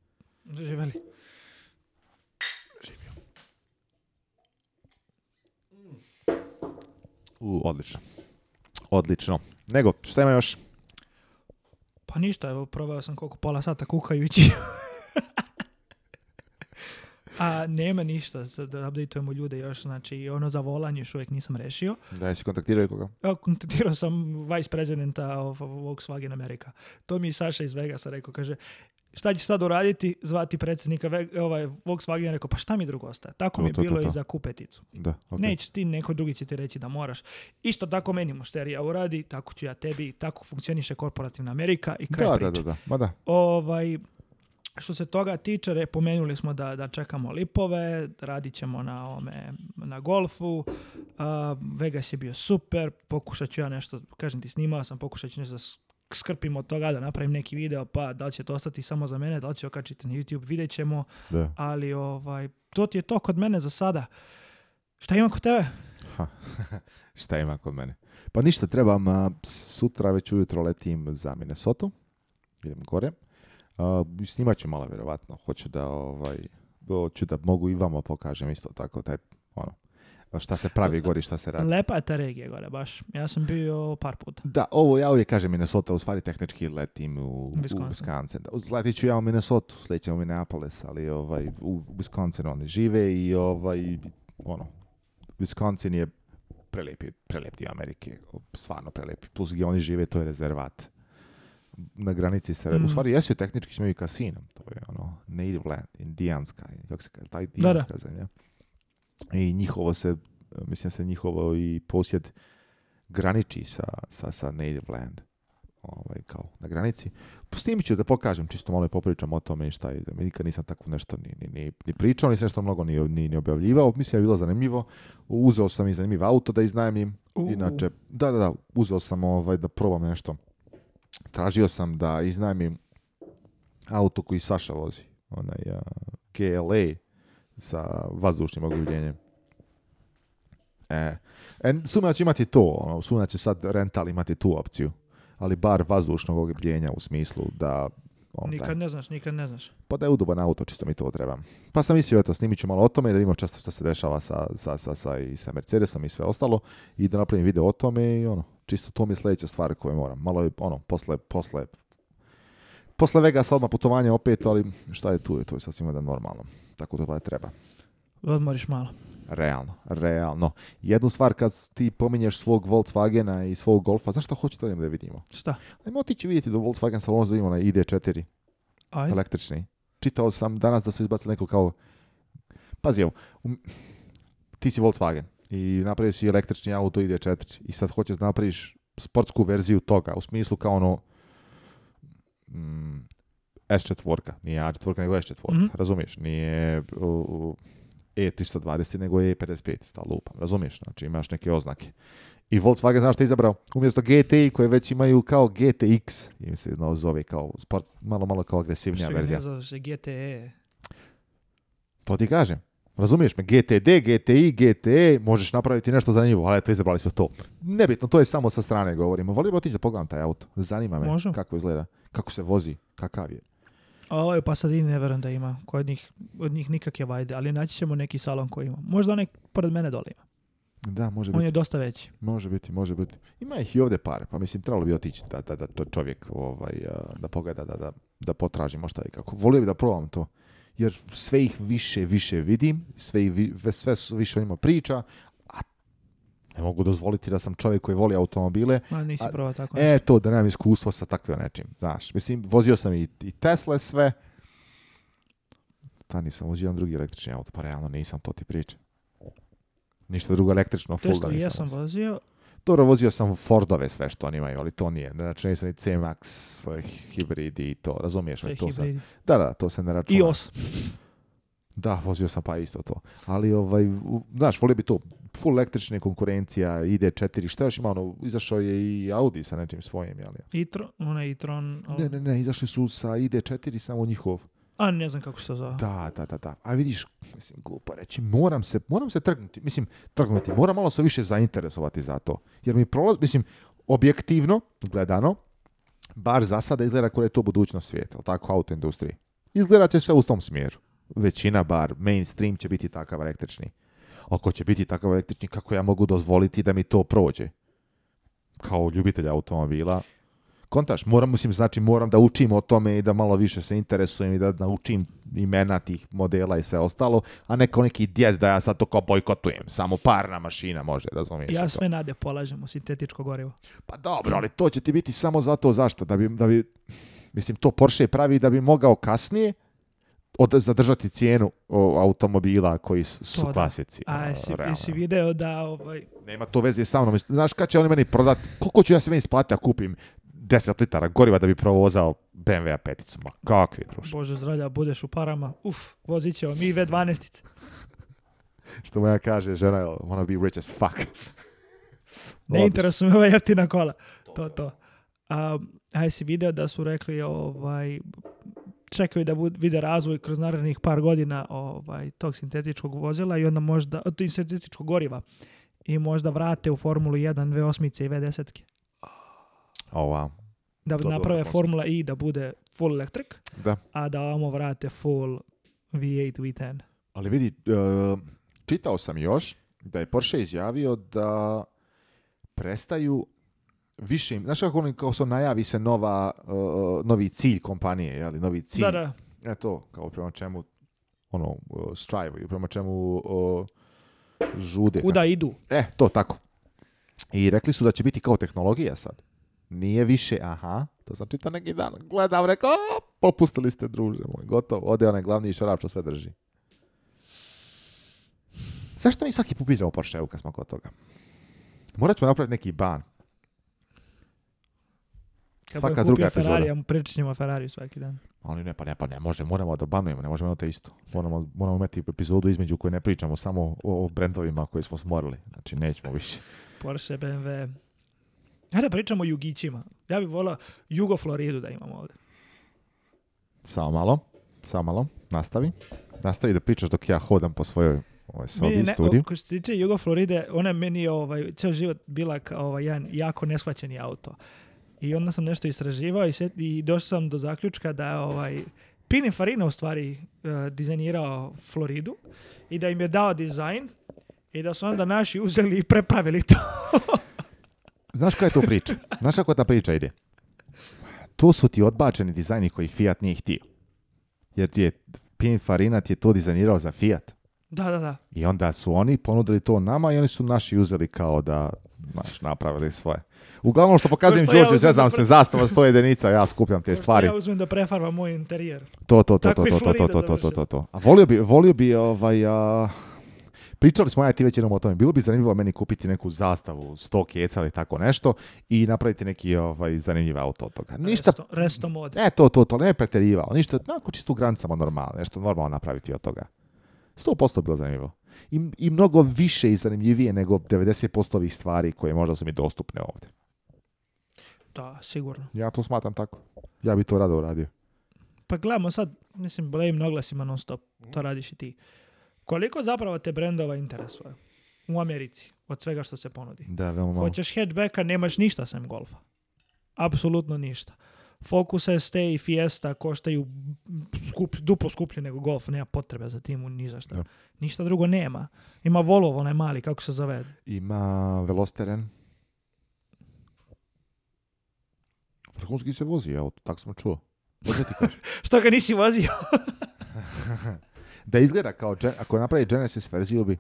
U, odlično. Odlično. Nego, šta ima još?
Pa ništa, evo, probao sam koliko pola sata kukajući. A nema ništa, da updateujemo ljude još, znači ono za volanje još uvijek nisam rešio.
Da, jesi kontaktirao koga?
Ja, kontaktirao sam vice prezidenta Volkswagen Amerika. To mi je Saša iz Vegasa rekao, kaže, šta će sad uraditi, zvati predsjednika ovaj, Volkswagen rekao, pa šta mi drugo ostaje? Tako mi je bilo i za kupeticu. Da, okay. Neće ti, neko drugi će ti reći da moraš. Isto tako meni mušterija uradi, tako ću ja tebi, tako funkcioniše korporativna Amerika i kraj priče.
Da, da, da.
Ovaj, što se toga tiče, repomenuli smo da, da čekamo lipove, radit ćemo na, golfu, uh, Vegas je bio super, pokušat ću ja nešto, kažem ti snimao sam, pokušat ću nešto skrpim od toga da napravim neki video, pa da li će to ostati samo za mene, da li će okačiti na YouTube, vidjet ćemo. Da. Ali ovaj, to ti je to kod mene za sada. Šta ima kod tebe? Ha,
šta ima kod mene? Pa ništa, trebam, sutra već ujutro letim za Minnesota, idem gore. A, snimat ću malo vjerovatno, hoću da, ovaj, hoću da mogu i vama pokažem isto tako taj ono, pa šta se pravi gori, šta se radi.
Lepa je ta regija gore, baš. Ja sam bio par puta.
Da, ovo ja uvijek kažem Minnesota, u stvari tehnički letim u Wisconsin. U Wisconsin. Letit ću ja u Minnesota, sledeće u Minneapolis, ali ovaj, u Wisconsin oni žive i ovaj, ono, Wisconsin je prelijepi, prelijep dio Amerike, stvarno prelepi Plus gdje oni žive, to je rezervat na granici sa... Mm. U stvari, jesu tehnički imaju kasino. To je ono, native land, indijanska, kako se kaže, taj indijanska zemlja. Da i njihovo se, mislim se njihovo i posjed graniči sa, sa, sa native land ovaj, kao na granici. Snimit ću da pokažem, čisto malo popričam o tome i šta je. Nikad nisam tako nešto ni, ni, ni, ni pričao, nisam nešto mnogo ni, ni, objavljivao. Mislim da je bilo zanimljivo. Uzeo sam i zanimljiv auto da iznajmim. Inače, da, da, da, uzeo sam ovaj, da probam nešto. Tražio sam da iznajmim auto koji Saša vozi. Onaj uh, GLA sa vazdušnim oguljenjem. E, e sumnja će imati to, ono, će sad rental imati tu opciju, ali bar vazdušnog ogljenja u smislu da...
Onda, nikad ne znaš, nikad ne znaš.
Pa da je udoban auto, čisto mi to treba. Pa sam mislio, eto, snimit ću malo o tome, da vidimo često što se dešava sa, sa, sa, sa, i sa Mercedesom i sve ostalo i da napravim video o tome i ono, čisto to mi je sljedeća stvar koju moram. Malo je, ono, posle, posle Posle Vegasa odmah putovanje opet, ali šta je tu, je to je sasvim da normalno. Tako to je treba.
Odmoriš malo.
Realno, realno. Jednu stvar kad ti pominješ svog Volkswagena i svog Golfa, znaš šta hoću da vidimo?
Šta?
Ajmo će vidjeti da Volkswagen salona da ima na ID4. Aj. Električni. Čitao sam danas da se izbacili neko kao... Pazi, evo, um, ti si Volkswagen i napravio si električni auto ID4 i sad hoćeš da napraviš sportsku verziju toga, u smislu kao ono mm, S4, nije A4 nego S4, mm-hmm. razumiješ? Nije E320 nego E55, ta lupa, razumiješ? Znači imaš neke oznake. I Volkswagen, znaš što je izabrao? Umjesto GTI koje već imaju kao GTX, im se zove kao sport, malo, malo kao agresivnija verzija. Što ne zove
GTE?
To ti kažem. Razumiješ me? GTD, GTI, GTE, možeš napraviti nešto zanimljivo, ali to izabrali su to. Nebitno, to je samo sa strane govorimo. Volio bi otići da pogledam taj auto. Zanima me kako izgleda, kako se vozi, kakav je.
A ovaj pa i ne vjerujem da ima. Kod njih, od njih nikak je vajde, ali naći ćemo neki salon koji ima. Možda onaj pored mene dole ima.
Da, može On biti.
On je dosta veći.
Može biti, može biti. Ima ih i ovdje pare. pa mislim trebalo bi otići da, da, da čovjek ovaj, da pogleda, da, da, da potražimo šta i kako. Volio bi da probam to jer sve ih više više vidim, sve, i, sve više o njima priča, a ne mogu dozvoliti da sam čovjek koji voli automobile. E, to, da nemam iskustvo sa takvim nečim, znaš. Mislim, vozio sam i, i Tesle sve, pa nisam vozio jedan drugi električni auto, pa realno nisam, to ti pričam. Ništa drugo električno, full
da nisam. ja sam vozio
dobro, vozio sam Fordove sve što oni imaju, ali to nije. Ne računaju se ni C-Max, hibridi i to. Razumiješ me? To da, da, to se ne računa. I
os.
Da, vozio sam pa isto to. Ali, ovaj, znaš, volio bi to. Full električne konkurencija, ide 4, šta još ima, ono, izašao je i Audi sa nečim svojim, jel?
Itron, onaj Itron...
Ne, ne, ne, izašli su sa ID4, samo njihov.
A ne znam kako
se
to
zove. Da, da, da, da. A vidiš, mislim, glupo reći, moram se, moram se trgnuti, mislim, trgnuti, moram malo se više zainteresovati za to. Jer mi prolazi, mislim, objektivno, gledano, bar za sada izgleda kada je to budućnost svijeta, tako, auto industriji. Izgleda će sve u tom smjeru. Većina, bar, mainstream će biti takav električni. Ako će biti takav električni, kako ja mogu dozvoliti da mi to prođe? Kao ljubitelj automobila, kontaš, moram, mislim, znači moram da učim o tome i da malo više se interesujem i da naučim imena tih modela i sve ostalo, a ne kao neki djed da ja sad to kao bojkotujem, samo parna mašina može, razumiješ?
Ja sve to. nade polažem u sintetičko gorivo.
Pa dobro, ali to će ti biti samo zato zašto, da bi, da bi mislim, to Porsche pravi da bi mogao kasnije od, zadržati cijenu automobila koji su to klasici.
A, jesi, jesi video da... Ovaj...
Nema to veze sa mnom. Znaš kada će oni meni prodati, koliko ću ja se meni isplatiti da kupim 10 litara goriva da bi provozao BMW-a peticu. Ma kakvi,
druži. Bože zdravlja, budeš u parama. Uf, vozit ćemo mi V12.
Što moja kaže, žena, wanna be rich as fuck.
ne interesuje me ova jeftina kola. To, to. A, aj si video da su rekli ovaj, čekaju da vide razvoj kroz narednih par godina ovaj, tog sintetičkog vozila i onda možda, je sintetičkog goriva i možda vrate u Formulu 1 V8 i V10.
Oh, wow
da naprave Formula I e da bude full electric, da. a da ovamo vrate full V8, V10.
Ali vidi, e, čitao sam još da je Porsche izjavio da prestaju više, znaš kako oni kao najavi se nova, e, novi cilj kompanije, ali novi cilj. Da, da. E to, kao prema čemu ono, prema čemu žude.
Kuda idu.
E, to, tako. I rekli su da će biti kao tehnologija sad. Nije više aha, to sam čitao neki dan. Gledam, rekao, popustili ste druže moj, gotovo. Ode onaj glavni šarap što sve drži. Zašto mi svaki put o Porsche-u kad smo kod toga? Morat ćemo napraviti neki ban.
Kad Svaka druga epizoda. Ferrari, ja Ferrari svaki dan.
Ali ne, pa ne, pa ne može, moramo da banujemo, ne možemo imati isto. Moramo, moramo imati epizodu između koju ne pričamo, samo o, o brendovima koje smo smorili. Znači, nećemo više.
Porsche, BMW, Hajde pričamo o jugićima. Ja bih volao Jugo Floridu da imamo ovdje.
Samo malo, samo malo, nastavi. Nastavi da pričaš dok ja hodam po svojoj ovaj, sobi studiju.
Što se tiče Jugo Floride, ona je meni ovaj, ceo život bila kao ovaj, jedan jako neshvaćeni auto. I onda sam nešto istraživao i, i došao sam do zaključka da ovaj, Pininfarina u stvari eh, dizajnirao Floridu i da im je dao dizajn i da su onda naši uzeli i prepravili to.
Znaš koja je to priča? Znaš kako ta priča ide? To su ti odbačeni dizajni koji Fiat nije htio. Jer je Pin Farinat je to dizajnirao za Fiat.
Da, da, da.
I onda su oni ponudili to nama i oni su naši uzeli kao da naš napravili svoje. Uglavnom što pokazujem što George, znam se, zastava sto jedinica, ja skupljam te stvari.
ja uzmem da moj interijer.
To, to, to, to, to, to, to, A volio bi, volio bi ovaj, Pričali smo, ja ti već jednom o tome, bilo bi zanimljivo meni kupiti neku zastavu, sto keca ili tako nešto i napraviti neki ovaj, zanimljiv auto od toga. Ništa,
resto,
E, to, to, to, ne preterivao, ništa, onako čisto u granicama normalno, nešto normalno napraviti od toga. 100% bilo zanimljivo. I, I mnogo više i zanimljivije nego 90% ovih stvari koje možda su mi dostupne ovdje.
Da, sigurno.
Ja to smatram tako. Ja bi to rado uradio.
Pa gledamo sad, mislim, blejim naglasima non stop. To radiš i ti. Koliko zapravo te brendova interesuje u Americi od svega što se ponudi?
Da, veoma malo.
Hoćeš hatchbacka, nemaš ništa sem golfa. Apsolutno ništa. Focus ST i Fiesta koštaju duplo skuplje nego Golf, nema potrebe za tim ni za šta. Ništa drugo nema. Ima Volvo, onaj mali, kako se zove? Ima
Velosteren. Vrhunski se vozi auto, tako sam čuo.
Što ga nisi vozio?
Da izgleda kao, ako napravi Genesis verziju bi,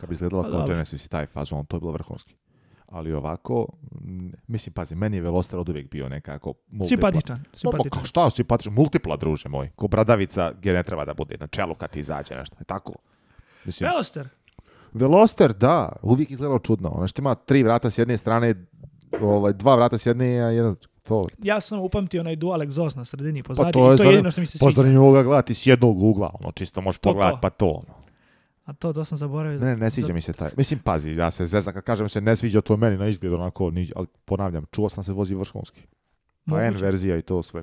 kad bi izgledalo pa kao Genesis i taj fazon, to je bilo vrhunski. Ali ovako, mislim, pazi, meni je Veloster od uvijek bio nekako...
Multipla. Simpatičan. simpatičan.
No, šta
simpatičan?
Multipla, druže moj. Ko bradavica gdje ne treba da bude na čelu kad ti izađe nešto. Je tako? Mislim,
Veloster.
Veloster, da. Uvijek izgledalo čudno. Ono što ima tri vrata s jedne strane, ovaj, dva vrata s jedne, a jedan to
Ja sam upamtio onaj dual exhaust na sredini pozadnji pa to je, to jedino što mi se sviđa.
Pa ga gledati s jednog ugla, ono, čisto možeš pogledati, pa to ono.
A to, to sam zaboravio.
Ne, ne sviđa mi se taj. Mislim, pazi, ja se zezam kad kažem se ne sviđa to meni na izgled onako, ni, ali ponavljam, čuo sam se vozi vrhunski. Pa N verzija i to sve.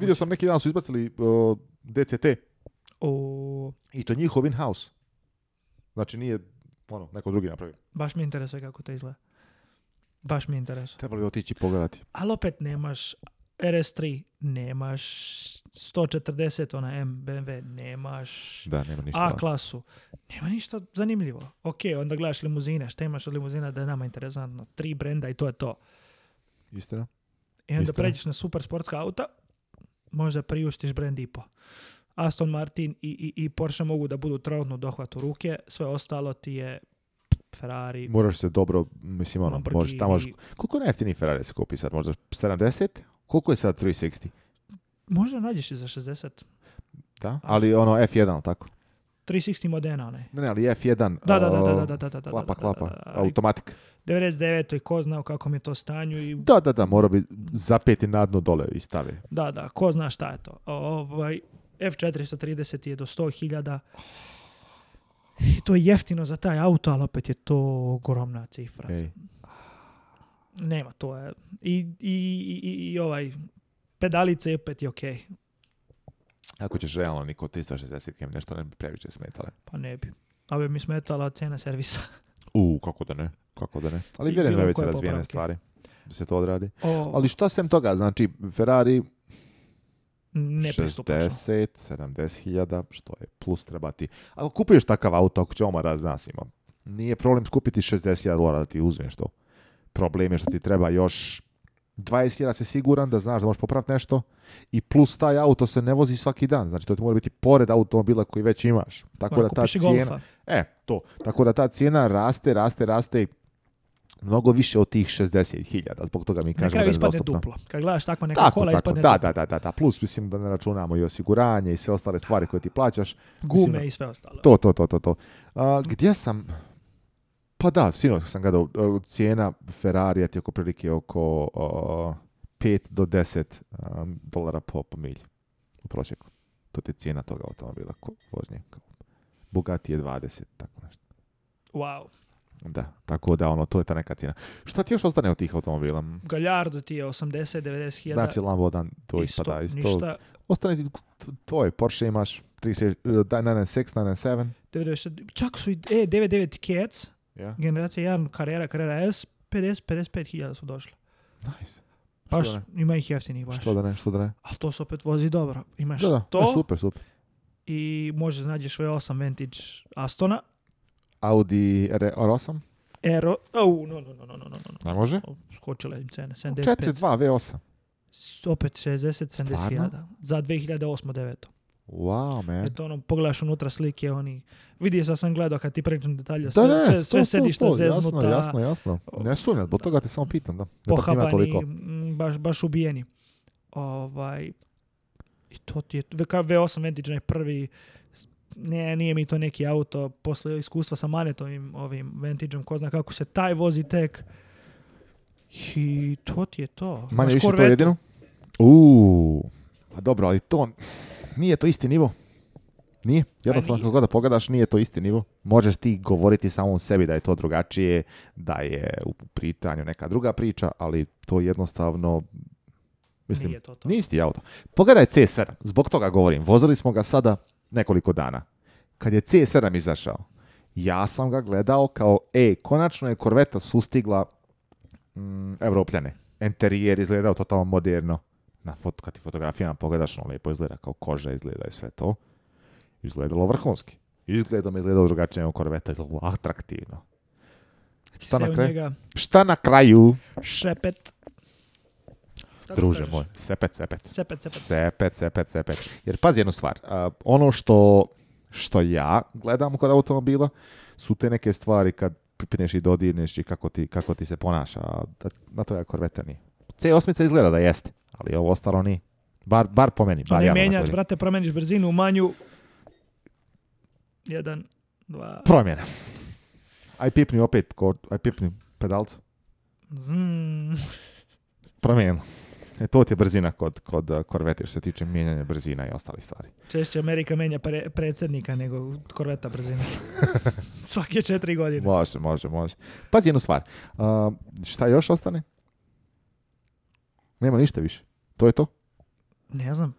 vidio sam neki dan su izbacili uh, DCT. O... I to njihov in-house. Znači nije ono, neko drugi napravio.
Baš mi interesuje kako to izgleda. Baš mi je interes
Trebalo bi otići pogledati.
Ali opet nemaš RS3, nemaš 140 ona M BMW, nemaš A klasu. Nema ništa zanimljivo. Ok, onda gledaš limuzine, šta imaš od limuzina da je nama interesantno? Tri brenda i to je to.
Istina.
I onda Istina. pređeš na super sportska auta, možda priuštiš brend i po. Aston Martin i, i, i Porsche mogu da budu trenutno dohvat u ruke, sve ostalo ti je Ferrari.
Moraš se dobro, mislim, ono, možeš, tamo, koliko najeftiniji Ferrari se kupi sad? Možda 70? Koliko je sad 360?
Možda nađeš i za 60.
Da, ali ono F1, tako?
360 Modena,
ne. Ne, ne, ali F1.
Da, da, da, da,
klapa, klapa, automatik.
99. i ko zna u kakvom je to stanju. I...
Da, da, da, mora bi zapeti na dno dole i stave.
Da, da, ko zna šta je to. Ovaj, F430 je do 100.000. I to je jeftino za taj auto, ali opet je to ogromna cifra. Nema, to je... I, i, i, i ovaj, pedalice opet je okej.
Okay. Ako ćeš realno, Niko, 360 km nešto ne bi previše smetale.
Pa ne bi. A bi mi smetala cena servisa.
U, kako da ne, kako da ne. Ali vjerujem da je već razvijene stvari da se to odradi. Ali što sem toga, znači Ferrari 60, 70 hiljada, što je plus trebati. Ako kupiš takav auto, ako će Omar nije problem skupiti 60 hiljada dolara da ti uzmeš to. Problem je što ti treba još 20 hiljada si siguran da znaš da možeš popraviti nešto i plus taj auto se ne vozi svaki dan. Znači to ti mora biti pored automobila koji već imaš.
Tako
da
ta cijena...
E, to. Tako da ta cijena raste, raste, raste mnogo više od tih 60.000, zbog toga mi kažemo da je dostupno. ispadne
duplo. Kad gledaš
takva
neka
tako,
kola,
tako,
ispadne
da, Da, da, da, plus mislim da ne računamo i osiguranje i sve ostale stvari koje ti plaćaš.
Gume mislim, i sve ostale.
To, to, to, to. to. A, gdje sam, pa da, sinoć sam gledao, e, cijena Ferrarija ti oko prilike oko 5 do 10 e, dolara po, po u prosjeku. To ti je cijena toga automobila vožnje. Bugatti je 20, tako nešto.
Wow.
Da, tako da ono, to je ta neka cijena. Šta ti još ostane od tih automobila?
Galjardo ti je 80-90 hiljada.
Znači Lambo dan to ispada. Isto, ništa. Ostane ti tvoje, Porsche imaš 36, 996,
997. čak su i e, 99 Cats, yeah. generacija 1, karijera, karijera S, 50-55 hiljada su došle.
Nice.
Baš, ima ih jeftinih baš.
Što da ne, što da ne.
Ali to se opet vozi dobro. Imaš da, da, to. Da, e, super,
super.
I možeš nađeš V8 Vantage Astona,
Audi R8?
R8? Oh, no, no, no, no, no, no, no.
Ne može?
Skočile im cene, 75.
4.2 V8.
Opet 60, 70 hiljada. Za 2008-2009.
Wow, man.
Eto, ono, pogledaš unutra slike, oni... Vidio sam sam gledao kad ti pričam detalje, sve,
da, sve,
sve, sve Jasno,
jasno, jasno. Ne sunjam, zbog toga te samo pitam, da.
Ne pohabani, baš, baš ubijeni. Ovaj, I to ti je... V8 Vantage prvi ne, nije mi to neki auto, posle iskustva sa manetovim ovim Vantageom, ko zna kako se taj vozi tek. I to ti je to. Manje
Maš više to pa dobro, ali to nije to isti nivo. Nije, jednostavno kako god da pogledaš, nije to isti nivo. Možeš ti govoriti samo u sebi da je to drugačije, da je u pričanju neka druga priča, ali to jednostavno Mislim, nije to to. Nije isti auto. Pogledaj C7, zbog toga govorim. Vozili smo ga sada nekoliko dana. Kad je C7 izašao, ja sam ga gledao kao, e, konačno je korveta sustigla mm, Evropljane. Enterijer izgledao totalno moderno. Na fot, kad ti fotografijama pogledaš, ono lijepo izgleda kao koža, izgleda i sve to. Izgledalo vrhunski. Izgledom je izgledao drugačije nego korveta, izgledalo atraktivno. Znači Šta Šta na kraju?
Šepet
druže moj, sepet, sepet.
Sepet, sepet.
Sepet, sepet, sepet. Jer pazi jednu stvar, ono što, što ja gledam kod automobila su te neke stvari kad pipneš i dodirneš i kako ti, kako ti se ponaša. Da, na to je korveta nije. C8 izgleda da jeste, ali ovo ostalo nije. Bar, bar po meni. Bar ne
ja brate, promeniš brzinu, u manju. Jedan, dva...
Promjena. Aj pipni opet, aj pipni pedalcu.
Zn...
E, to ti je brzina kod, kod eh, korvete što se tiče mijenjanja brzina i ostalih stvari.
Češće Amerika menja predsjednika nego korveta brzina. Svake četiri godine.
Može, može, može. Pazi jednu stvar. Uh, šta još ostane? Nema ništa više. To je to?
Ne znam.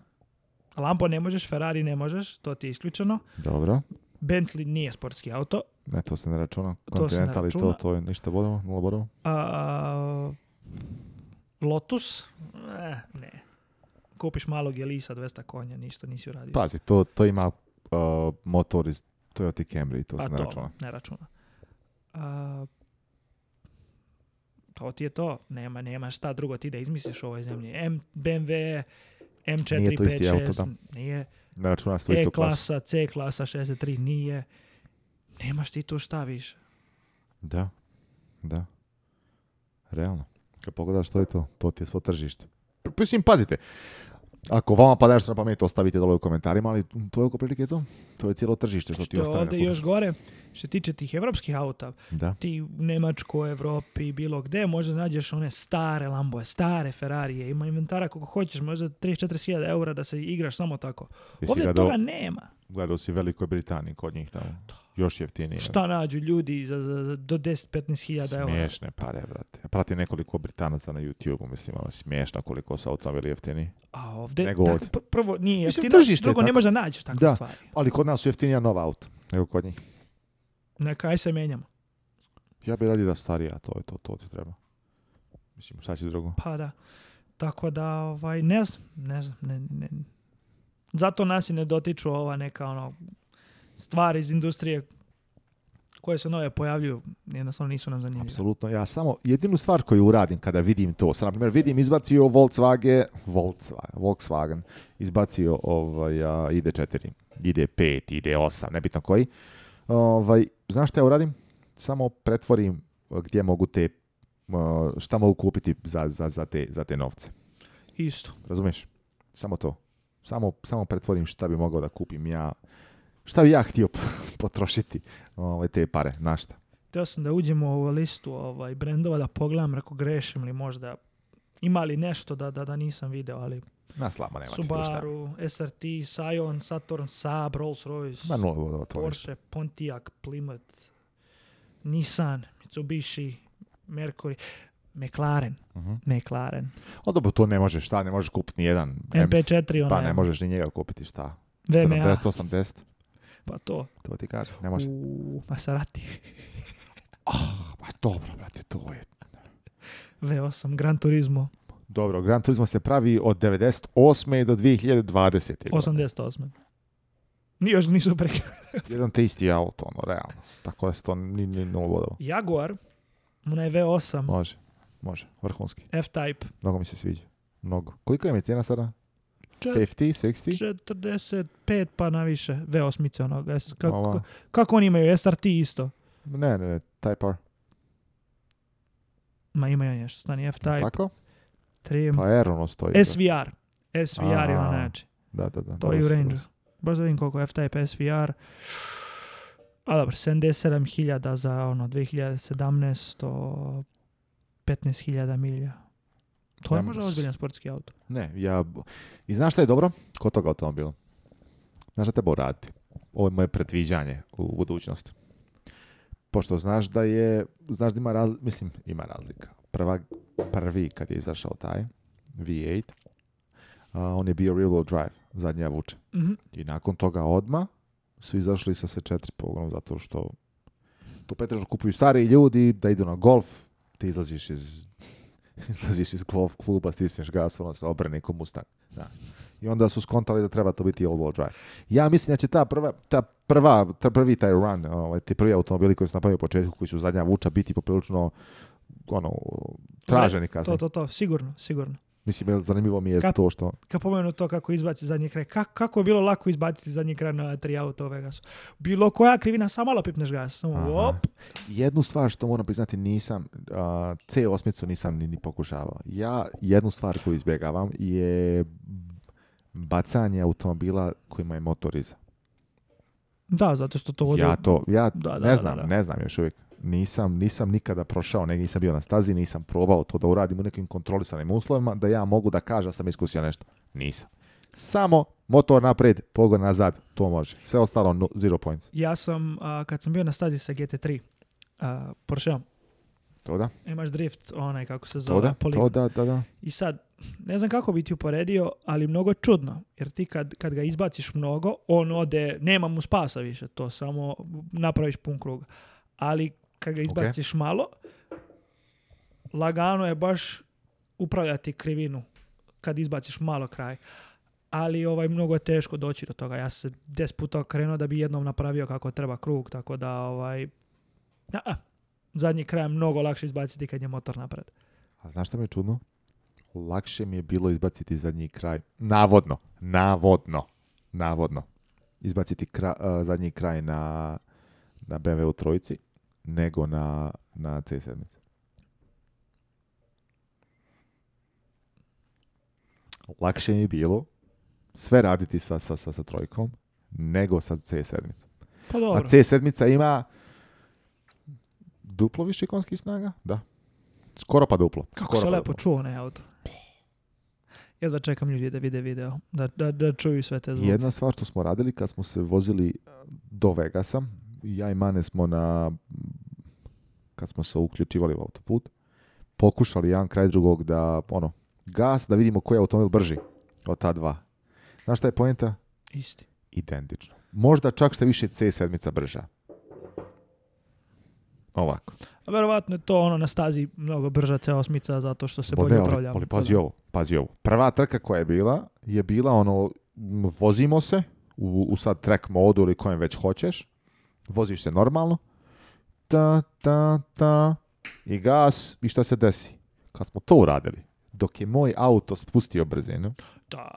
Lampo ne možeš, Ferrari ne možeš, to ti je isključeno.
Dobro.
Bentley nije sportski auto.
Ne, to se ne računa. to se ne računa. to, to je ništa bodova, nula
Lotus? Eh, ne. Kupiš malog Elisa, 200 konja, ništa nisi uradio.
Pazi, to, to ima uh, motor iz Toyota Camry, to pa se ne
to,
računa.
ne računa. Uh, to ti je to. Nema, nema šta drugo ti da izmisliš u ovoj zemlji. M, BMW, M4, nije
to
isti 5,
6, auto, da. nije. Ne računa se E
klasa, C klasa, 63, nije. Nemaš ti tu šta više.
Da, da. Realno. Kad pogledaš što je to, to ti je svo tržište. Mislim, pazite, ako vama pada nešto na pamet, ostavite dole u komentarima, ali to je oko prilike to. To je cijelo tržište što,
što ti ostane. Što još gore, što se tiče tih evropskih auta, da. ti u Nemačkoj, Evropi, bilo gdje, možda nađeš one stare Lamboje, stare Ferrarije, ima inventara koliko hoćeš, možda 3-4 sijada eura da se igraš samo tako. Ovdje toga nema
gledao si Velikoj Britaniji kod njih tamo. Još jeftinije.
Šta nađu ljudi za, za, za do 10 15000 hiljada eura?
Smiješne pare, brate. Prati nekoliko Britanaca na YouTubeu. mislim, ono, smiješno koliko su autom bili jeftini.
A ovde, nego prvo nije jeftino, drugo ne možda nađeš takve
da,
stvari.
ali kod nas su jeftinija nova auta nego kod njih.
Na kaj se menjamo?
Ja bih radio da starija, to je to, to ti treba. Mislim, šta će drugo?
Pa da. Tako da, ovaj, ne znam, ne znam, ne, ne, ne zato nas i ne dotiču ova neka ono, stvari iz industrije koje se nove pojavljuju, jednostavno nisu nam zanimljive.
Apsolutno, ja samo jedinu stvar koju uradim kada vidim to, sam, na primjer, vidim izbacio Volkswagen, Volkswagen, Volkswagen izbacio ovaj, uh, ID4, ID5, ID8, nebitno koji, ovaj, znaš šta ja uradim? Samo pretvorim gdje mogu te, šta mogu kupiti za, za, za, te, za te novce.
Isto.
Razumiješ? Samo to. Samo, samo pretvorim šta bi mogao da kupim ja. Šta bi ja htio potrošiti ovaj, te pare, na šta? Teo
sam da uđemo u ovu listu ovaj, brendova, da pogledam ako grešim li možda. Ima li nešto da, da, da nisam video, ali...
Na slabo nema
Subaru, ti SRT, Scion, Saturn, Saab, Rolls Royce,
Ma
Porsche, Pontiac, Plymouth, Nissan, Mitsubishi, Mercury. McLaren. Uh-huh. McLaren.
O dobro, to ne možeš, šta, ne možeš kupiti ni jedan.
MP4 ona
Pa ne možeš ni njega kupiti, šta? VMA. 70, 80.
Pa to.
To ti kaže, ne možeš.
Uuu, Maserati.
oh, pa dobro, brate, to je.
V8, Gran Turismo.
Dobro, Gran Turismo se pravi od 98. do 2020.
88. Ni još nisu preka.
Jedan te isti auto, ono, realno. Tako da se to ni, novo.
ni Jaguar, onaj V8.
Može. Može, vrhunski.
F-Type.
Mnogo mi se sviđa. Mnogo. Koliko je mi cijena sada? 50, 60?
45 pa na više. V8 onoga. Kako, kako oni imaju? SRT isto?
Ne, ne, ne. Type R.
Ma imaju nešto. Stani F-Type. Tako? Trim.
Pa R ono stoji.
SVR. SVR je ono znači. Da, da, da. To je u range. Baš da vidim koliko F-Type SVR. A dobro, 77.000 za ono 2017, 15.000 milja. To je možda ozbiljan sportski auto.
Ne, ja... I znaš šta je dobro? Kod toga automobila? Znaš da treba uraditi. Ovo je moje predviđanje u budućnosti. Pošto znaš da je... Znaš da ima razlika... Mislim, ima razlika. Prva, prvi kad je izašao taj V8, on je bio real world drive, zadnja vuče. Mhm. I nakon toga odma su izašli sa sve četiri pogonom, zato što tu petrežu kupuju stari ljudi da idu na golf, ti izlaziš iz, izlaziš iz golf kluba, stisneš gas, ono sa obrnikom Mustang. Da. I onda su skontali da treba to biti all-wheel drive. Ja mislim da će ta prva, ta prva, ta prvi taj run, ovaj, ti prvi automobili koji su napavili u početku, koji su zadnja vuča, biti poprilično ono, traženi
kasnije. To, to, to, sigurno, sigurno.
Mislim, zanimljivo mi je
kad,
to što...
Kad pomenu to kako izbaci zadnji kraj, kako, kako je bilo lako izbaciti zadnji kraj na tri auto u Vegasu? Bilo koja krivina, samo malo pipneš gas.
Jednu stvar što moram priznati nisam, uh, c osmicu nisam ni, ni pokušavao. Ja jednu stvar koju izbjegavam je bacanje automobila kojima je motor
Da, zato što to
Ja to, ja da, ne znam, da, ne znam još uvijek nisam, nisam nikada prošao, negdje nisam bio na stazi, nisam probao to da uradim u nekim kontrolisanim uslovima, da ja mogu da kažem da sam iskusio nešto. Nisam. Samo motor naprijed, pogon nazad, to može. Sve ostalo no, zero points.
Ja sam, kad sam bio na stazi sa GT3, porsche prošao.
To da.
Imaš drift, onaj kako se zove, to da, To da, da, da. I sad, ne znam kako bi ti uporedio, ali mnogo čudno. Jer ti kad, kad ga izbaciš mnogo, on ode, nema mu spasa više, to samo napraviš pun krug. Ali kad ga izbaciš malo, lagano je baš upravljati krivinu kad izbaciš malo kraj. Ali ovaj, mnogo je teško doći do toga. Ja se des puta krenuo da bi jednom napravio kako treba krug, tako da ovaj, zadnji kraj je mnogo lakše izbaciti kad je motor napred.
A znaš šta mi je čudno? Lakše mi je bilo izbaciti zadnji kraj. Navodno, navodno, navodno. Izbaciti eh, zadnji kraj na, na BMW u trojici nego na, na C 7 Lakše mi je bilo sve raditi sa, sa, sa, sa trojkom nego sa C sedmicom.
Pa dobro.
A C ima duplo više konskih snaga, da. Skoro pa duplo. Kako
se pa lepo duplo. čuo na auto. Jedva čekam ljudi da vide video, da, da, da čuju sve te
zvuke. Jedna stvar što smo radili kad smo se vozili do Vegasa, ja i Mane smo na kad smo se uključivali u autoput, pokušali jedan kraj drugog da, ono, gas, da vidimo koji je automobil brži od ta dva. Znaš šta je poenta?
Isti.
Identično. Možda čak što više C7 brža. Ovako.
A verovatno je to ono na stazi mnogo brža C8 zato što se bolje upravljava. Ali,
pazi ovo, pazi ovo. Prva trka koja je bila, je bila ono, vozimo se u, u sad track modu ili kojem već hoćeš, voziš se normalno, ta, ta, ta, i gas i šta se desi? Kad smo to uradili, dok je moj auto spustio brzinu,
da.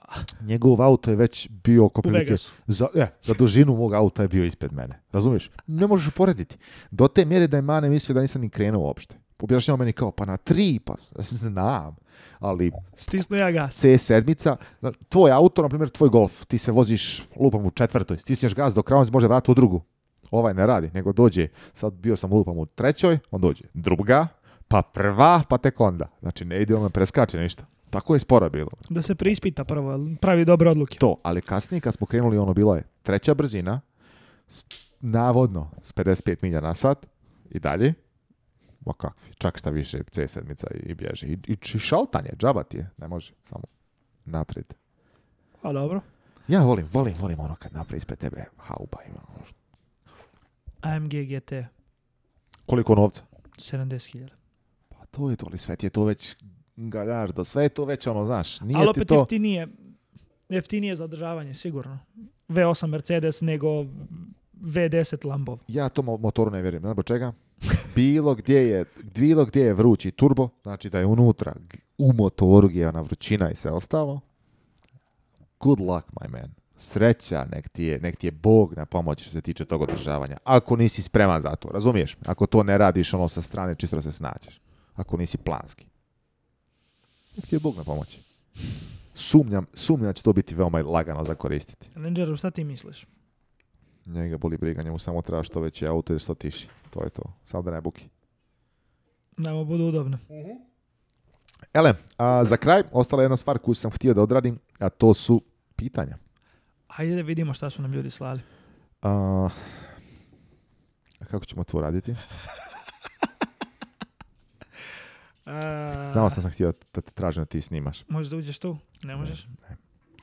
njegov auto je već bio oko prilike, za, e, za dužinu mog auta je bio ispred mene. Razumiješ? Ne možeš porediti. Do te mjere da je Mane mislio da nisam ni krenuo uopšte. Objašnjava meni kao, pa na tri, pa znam, ali...
Stisnu ja gas.
c sedmica, tvoj auto, na primjer, tvoj golf, ti se voziš lupom u četvrtoj, stisneš gas dok kravac može vratiti u drugu. Ovaj ne radi, nego dođe, sad bio sam ulupam u trećoj, on dođe druga, pa prva, pa tek onda. Znači ne ide on preskače ništa. Tako je sporo bilo.
Da se preispita prvo, pravi dobre odluke.
To, ali kasnije kad smo krenuli, ono bilo je treća brzina, navodno s 55 milja na sat i dalje, ma kakvi, čak šta više C7 i bježi. I, i šaltanje, je, džabat je, ne može, samo naprijed.
A dobro.
Ja volim, volim, volim ono kad naprijed ispred tebe hauba ima. Ono
AMG GT.
Koliko novca? 70.000. Pa to je to, ali svet je to već galjardo, sve je to već ono, znaš, nije ali opet to...
jeftinije, jeftinije zadržavanje, sigurno. V8 Mercedes nego V10 Lambo.
Ja to motoru ne vjerujem, znam čega. Bilo gdje je, bilo gdje je vrući turbo, znači da je unutra, u motoru je ona vrućina i sve ostalo. Good luck, my man sreća, nek ti, je, nek ti Bog na pomoć što se tiče tog održavanja. Ako nisi spreman za to, razumiješ? Ako to ne radiš ono sa strane, čisto da se snađeš. Ako nisi planski. Nek ti je Bog na pomoći. Sumnjam, sumnjam da će to biti veoma lagano za koristiti.
Rangeru, šta ti misliš?
Njega boli briga, njemu samo treba što veći auto ili što tiši. To je to. Samo da ne buki.
Da mu budu udobno.
Mhm. Ele, a, za kraj, ostala je jedna stvar koju sam htio da odradim, a to su pitanja.
Ajde da vidimo šta su nam ljudi slali.
A, kako ćemo to raditi? A... Znao sam sam htio da te tražim da ti snimaš.
Možeš da uđeš tu? Ne možeš?
Ne, ne,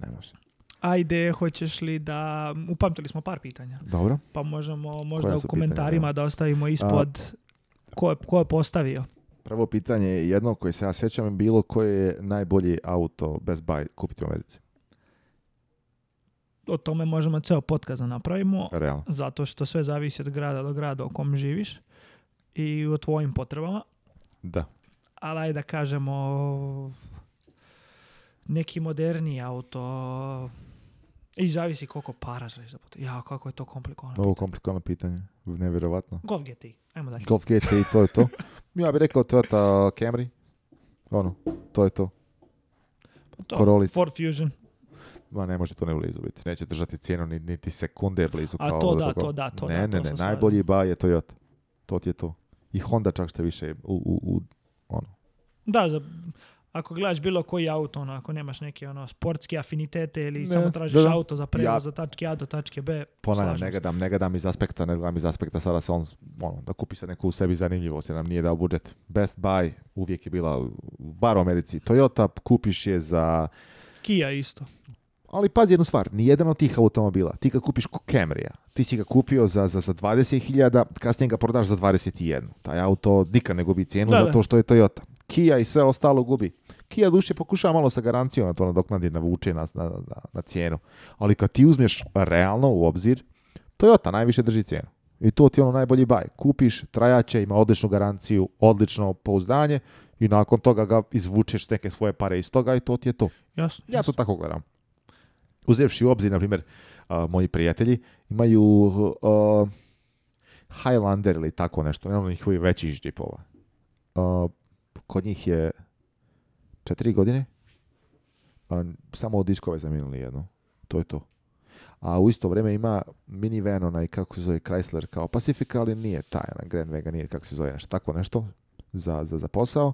ne može.
Ajde, hoćeš li da... Upamtili smo par pitanja.
Dobro.
Pa možemo možda u komentarima da ostavimo ispod A... ko, je, ko je postavio.
Prvo pitanje je jedno koje se ja sjećam bilo koje je najbolji auto bez buy kupiti u Americi
o tome možemo ceo podcast da napravimo. Real. Zato što sve zavisi od grada do grada u kom živiš i o tvojim potrebama.
Da.
Ali ajde da kažemo neki moderni auto i zavisi koliko para želiš da Ja, kako je to komplikovano Ovo
komplikovano pitanje, nevjerovatno.
Golf GTI, ajmo dalje.
Golf GTI, to je to. Ja bih rekao Toyota Camry, ono, to je to. Pa to, Corolla.
Ford Fusion.
Ma ne može to ne blizu biti. Neće držati cijenu niti sekunde blizu. A to
da, to da, to
Ne,
da, ne,
ne, najbolji ba je Toyota. To ti je to. I Honda čak što više u, u, u ono.
Da, za, ako gledaš bilo koji auto, ono, ako nemaš neke ono, sportske afinitete ili samo tražiš auto za prevoz za tačke A do tačke B,
Ponavljam, ne ne gledam iz aspekta, ne gledam iz aspekta sada se on, ono, da kupi se neku u sebi zanimljivost jer nam nije dao budžet. Best buy uvijek je bila, bar u Americi, Toyota, kupiš je za...
Kia isto.
Ali pazi jednu stvar, nijedan od tih automobila, ti kad kupiš Camrya, ti si ga kupio za, za, za 20.000, kasnije ga prodaš za 21. Taj auto nikad ne gubi cijenu zato što je Toyota. Kia i sve ostalo gubi. Kia duše pokušava malo sa garancijom na to nadoknadi, navuče na, na, na, na cijenu. Ali kad ti uzmeš realno u obzir, Toyota najviše drži cijenu. I to ti je ono najbolji baj. Kupiš, trajaće, ima odličnu garanciju, odlično pouzdanje i nakon toga ga izvučeš neke svoje pare iz toga i to ti je to. Jasno, ja to tako gledam uzevši u obzir, na primjer, moji prijatelji imaju Highlander ili tako nešto, jedan od njihovih iz džipova. kod njih je četiri godine, samo od diskove zamijenili jednu. To je to. A u isto vrijeme ima minivan onaj kako se zove Chrysler kao Pacifica, ali nije taj, onaj Grand Vega, nije kako se zove nešto, tako nešto za, za, posao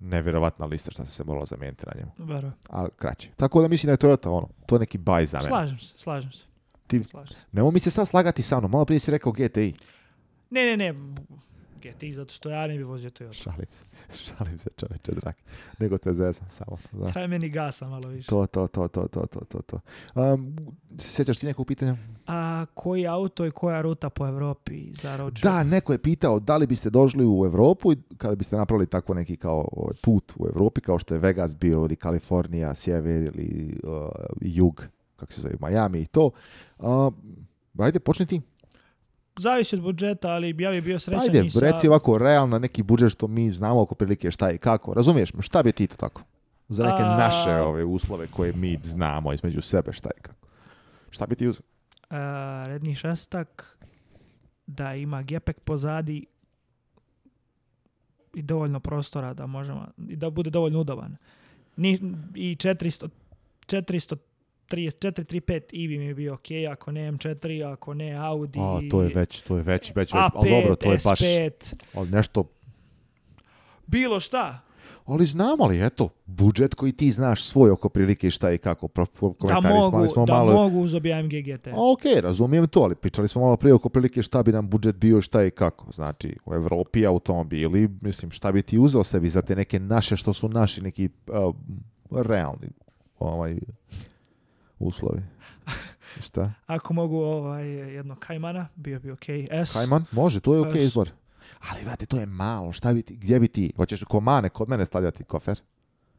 nevjerovatna lista što se se moralo zamijeniti na njemu.
Vero.
Ali kraće. Tako da mislim da je Toyota ono, to je neki baj za mene.
Slažem se, slažem se.
Ti, slažem. Nemo mi se sad slagati sa mnom, malo prije si rekao GTI.
Ne, ne, ne, GTX, zato što ja ne bi vozio Toyota.
Šalim se, šalim se čoveče drag. Nego te zezam samo.
Da. Traj meni gasa malo više.
To, to, to, to, to, to, to. to. Um, sjećaš ti nekog pitanja?
A koji auto i koja ruta po Evropi za rođu?
Da, neko je pitao da li biste došli u Europu i kada biste napravili tako neki kao ovaj, put u Europi kao što je Vegas bio ili Kalifornija, sjever ili jug, kako se zove, Miami i to. Uh, ajde, počni ti.
Zavisi od budžeta, ali ja bih bio srećan pa
Ajde, i sa... reci ovako, realna neki budžet što mi znamo oko prilike šta i kako. Razumiješ me, šta bi ti to tako? Za neke naše ove uslove koje mi znamo između sebe šta i kako. Šta bi ti uzeo?
redni šestak, da ima gepek pozadi i dovoljno prostora da možemo, i da bude dovoljno udoban. I 400, 400 4-3-5 i bi mi bio ok, ako ne M4, ako ne Audi. A,
to je već, to je već, već, A5, ali dobro, to je S5. baš, ali nešto...
Bilo šta.
Ali znamo li, eto, budžet koji ti znaš svoj oko prilike šta i kako.
Komentari da mogu, smo da malo... mogu uz obje MGGT.
Ok, razumijem to, ali pričali smo malo prije oko prilike šta bi nam budžet bio i šta i kako. Znači, u Evropi automobili, mislim, šta bi ti uzeo sebi za te neke naše što su naši neki uh, realni ovaj, uslovi.
Šta? Ako mogu ovaj, jedno kajmana, bio bi ok.
S. Kajman? Može, to je ok izbor. Ali, vrati, to je malo. Šta bi ti, gdje bi ti? Hoćeš komane kod mene stavljati kofer?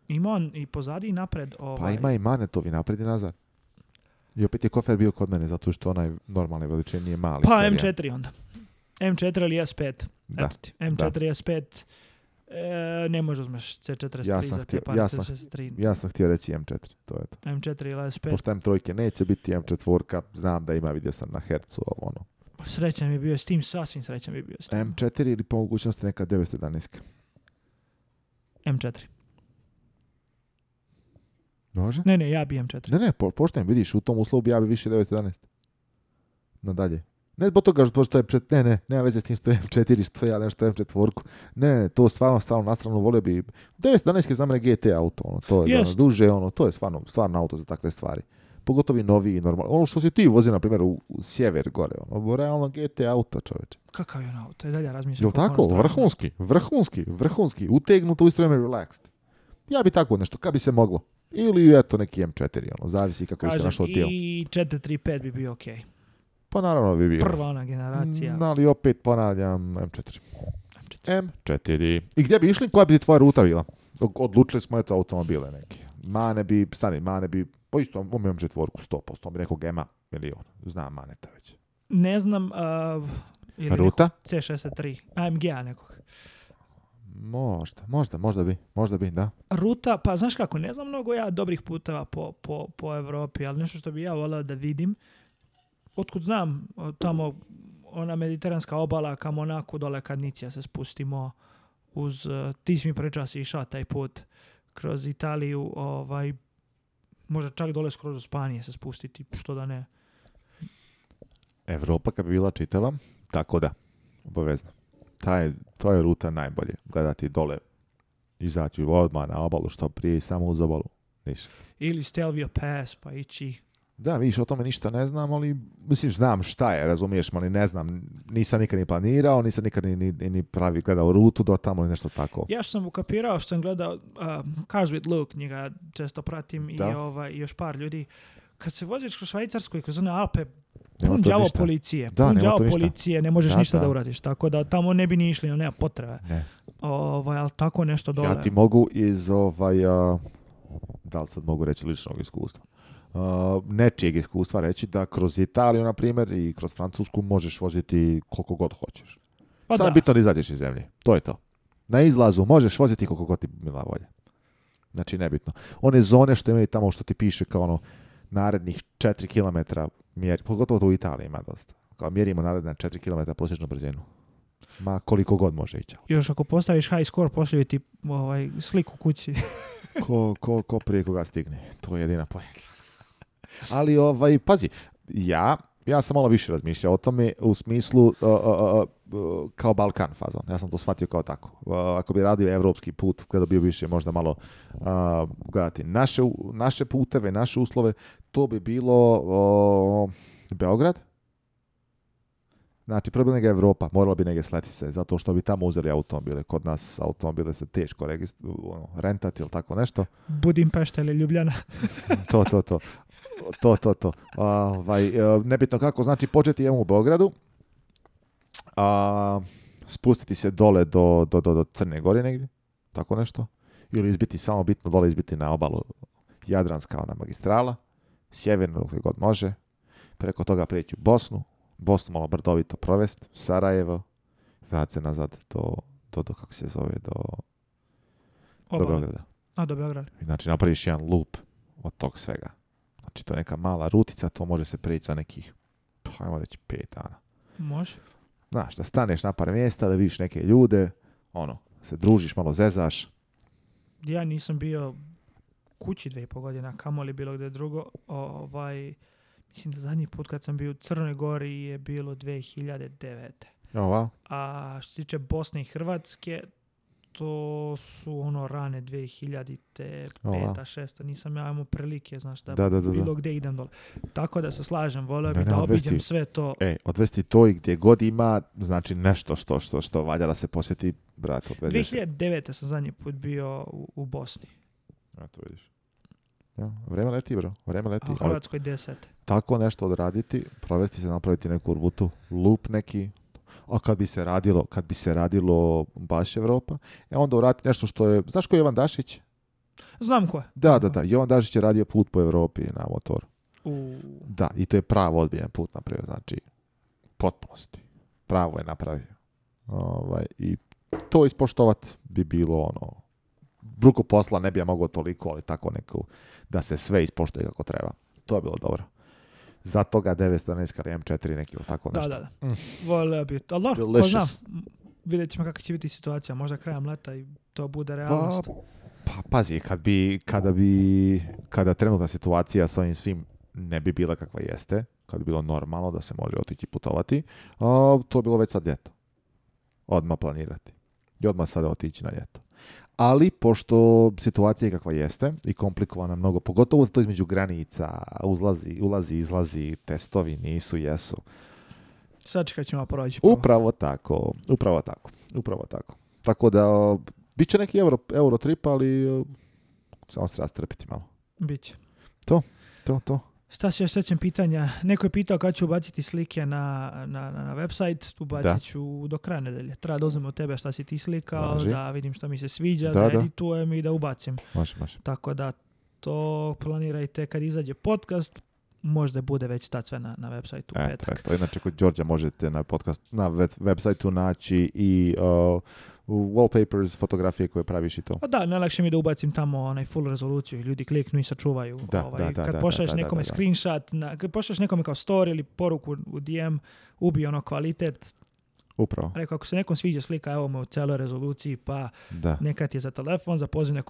Ima on i pozadi i napred.
Pa ovaj... Pa ima i Mane tovi napred i nazad. I opet je kofer bio kod mene, zato što onaj normalne veličine nije mali.
Pa M4 onda. M4 ili S5. Da, Eto ti. M4 da. S5 E, ne možeš uzmeš C43 ja sam za
te ja sam, C63. Ja sam htio reći M4, to je to.
M4 ili S5.
Pošto M3 neće biti, M4 znam da ima, vidio sam na Hercu ovo ono.
Pa srećan bi bio s tim, sasvim srećan bi bio
s tim. M4 ili po mogućnosti neka 911. ka
M4.
Može?
Ne, ne, ja bi M4.
Ne, ne, po, poštajem, vidiš, u tom uslovu bi ja bi više 911. Nadalje. Ne zbog toga što je pred, ne, ne, nema veze s tim što je M4, što ja nešto M4, ne, ne, to stvarno, stvarno na stranu volio bi, 911 je za mene GT auto, ono, to je yes. duže, ono, to je stvarno, stvarno auto za takve stvari. Pogotovo i noviji i normalni. Ono što si ti vozi, na primjer, u, sjever gore, ono, realno GT auto, čoveče.
Kakav je on auto, je dalje razmišljam. Jel
tako, vrhunski, vrhunski, vrhunski, utegnuto, u isto relaxed. Ja bi tako nešto, kad bi se moglo. Ili, eto, neki M4, ono, zavisi kako bi se našao
tijelo. I 435 bi bio Okay.
Pa naravno bi
Prva ona generacija. Mm,
ali opet ponavljam M4. M4. I gdje bi išli? Koja bi tvoja ruta bila? Odlučili smo eto automobile neke. Mane bi, stani, mane bi, po isto, on imam četvorku 100%, on bi nekog gema milion. Znam Maneta već.
Ne znam, ili Ruta? C63, AMG-a nekog.
Možda, možda, možda bi, možda bi, da.
Ruta, pa znaš kako, ne znam mnogo ja dobrih puteva po, po, po Evropi, ali nešto što bi ja volio da vidim, otkud znam, tamo ona mediteranska obala ka Monaku dole kad Nicija se spustimo uz, e, ti si mi prečas išao taj put kroz Italiju, ovaj, možda čak dole skroz do Spanije se spustiti, što da ne.
Evropa kad bi bila čitava, tako da, obavezno. je to je ruta najbolje, gledati dole, izaći odmah na obalu što prije i samo uz obalu, niš.
Ili Stelvio Pass, pa ići
da, vidiš, o tome ništa ne znam, ali mislim, znam šta je, razumiješ, ali ne znam, nisam nikad ni planirao, nisam nikad ni, ni, ni pravi gledao rutu do tamo ili nešto tako.
Ja sam ukapirao što sam gledao uh, Cars with Luke, njega često pratim i ovaj, još par ljudi. Kad se voziš kroz Švajcarsku i kroz one Alpe, pun djavo policije, da, pun djavo policije, ne možeš ništa da. uradiš, tako da tamo ne bi ni išli, nema potrebe. Ne. Ovaj, ali tako nešto dole.
Ja ti mogu iz ovaj, da li sad mogu reći ličnog iskustva? Uh, nečijeg iskustva reći da kroz Italiju, na primjer, i kroz Francusku možeš voziti koliko god hoćeš. Pa Samo da. bitno da izađeš iz zemlje. To je to. Na izlazu možeš voziti koliko god ti bila volja. Znači, nebitno. One zone što imaju tamo što ti piše kao ono narednih 4 km mjeri, pogotovo to u Italiji ima dosta. Kao mjerimo naredna 4 km prosječnu brzinu. Ma koliko god može ići.
Još ako postaviš high score, postaviti ti ovaj, sliku kući.
ko, ko, ko prije koga stigne. To je jedina pojedina ali, ovaj, pazi, ja ja sam malo više razmišljao o tome u smislu kao Balkan fazon. Ja sam to shvatio kao tako. ako bi radio evropski put, kada bi više možda malo gledati naše, naše puteve, naše uslove, to bi bilo Beograd. Znači, prvo bi nega Evropa, morala bi negdje sleti se, zato što bi tamo uzeli automobile. Kod nas automobile se teško ono, rentati ili tako nešto.
Budimpešta ili Ljubljana.
to, to, to. To, to, to. Ovaj, e, nebitno kako, znači početi jemu u Beogradu, a, spustiti se dole do, do, do, do Crne Gore negdje, tako nešto, ili izbiti samo bitno dole izbiti na obalu Jadranska ona magistrala, sjeverno dok god može, preko toga prijeći u Bosnu, Bosnu malo brdovito provest, Sarajevo, vrat se nazad do, do, do kako se zove, do,
do Beograda. A, do Beograda.
Znači, napraviš jedan loop od tog svega. Znači to je neka mala rutica, to može se preći za nekih, pa ajmo reći, pet dana.
Može.
Znaš, da staneš na par mjesta, da vidiš neke ljude, ono, se družiš, malo zezaš.
Ja nisam bio kući dve i pol godina, kamoli bilo gdje drugo. Ovaj, mislim da zadnji put kad sam bio u Crnoj Gori je bilo 2009.
Ova.
A što se tiče Bosne i Hrvatske, to su ono rane 2000-te, peta, šesta, nisam ja imao prilike, znaš, da, bilo gdje idem dole. Tako da se slažem, volio bih da obiđem sve to.
E, odvesti to i gdje god ima, znači nešto što, što, što valja se posjeti, brat,
odvezi. 2009. sam zadnji put bio u, u Bosni. A,
to vidiš. Ja, leti, bro. Vreme leti. A u
Hrvatskoj deset.
Tako nešto odraditi, provesti se, napraviti neku urbutu, lup neki, kad bi se radilo, kad bi se radilo baš Evropa, e onda urati nešto što je, znaš ko je Jovan Dašić?
Znam ko
je. Da, da, da. Jovan Dašić je radio put po Europi na motoru. U... Da, i to je pravo odbijen put napravio, znači potpunosti. Pravo je napravio. Ovaj, I to ispoštovat bi bilo ono, bruko posla ne bi ja mogao toliko, ali tako neku, da se sve ispoštuje kako treba. To je bilo dobro za toga 911 kar M4 neki ili tako nešto.
Da, da, da. Mm. bi, vidjet ćemo kakva će biti situacija, možda krajem leta i to bude pa, realnost.
Pa, pazi, kad bi, kada bi, kada trenutna situacija sa ovim svim ne bi bila kakva jeste, kad bi bilo normalno da se može otići putovati, to bi bilo već sad ljeto. Odmah planirati. I odmah sada otići na ljeto ali pošto situacija je kakva jeste i komplikovana mnogo, pogotovo to između granica, uzlazi, ulazi, izlazi, testovi nisu, jesu.
Sad čekaj ćemo proći.
Upravo tako, upravo tako, upravo tako. Tako da, bit će neki euro, euro trip, ali samo se rastrpiti malo.
Biće. To, to, to. Šta se još pitanja? Neko je pitao kad ću ubaciti slike na, na, na, na website, ubacit ću do kraja nedelje. Treba da od tebe šta si ti slikao, da vidim šta mi se sviđa, da, da editujem i da ubacim. Tako da to planirajte kad izađe podcast, možda bude već tad sve na, na Tak. e, petak. Eto, inače kod Đorđa možete na podcast, na web, sajtu naći i uh, wallpapers, fotografije koje praviš i to. Pa da, najlakše mi da ubacim tamo onaj full rezoluciju i ljudi kliknu i sačuvaju. ovaj, da, da, kad da, pošalješ nekome screenshot, na, kad pošalješ nekome kao story ili poruku u DM, ubi ono kvalitet, Upravo. Rekao, ako se nekom sviđa slika, evo me u celoj rezoluciji, pa da. neka je za telefon, za poziv na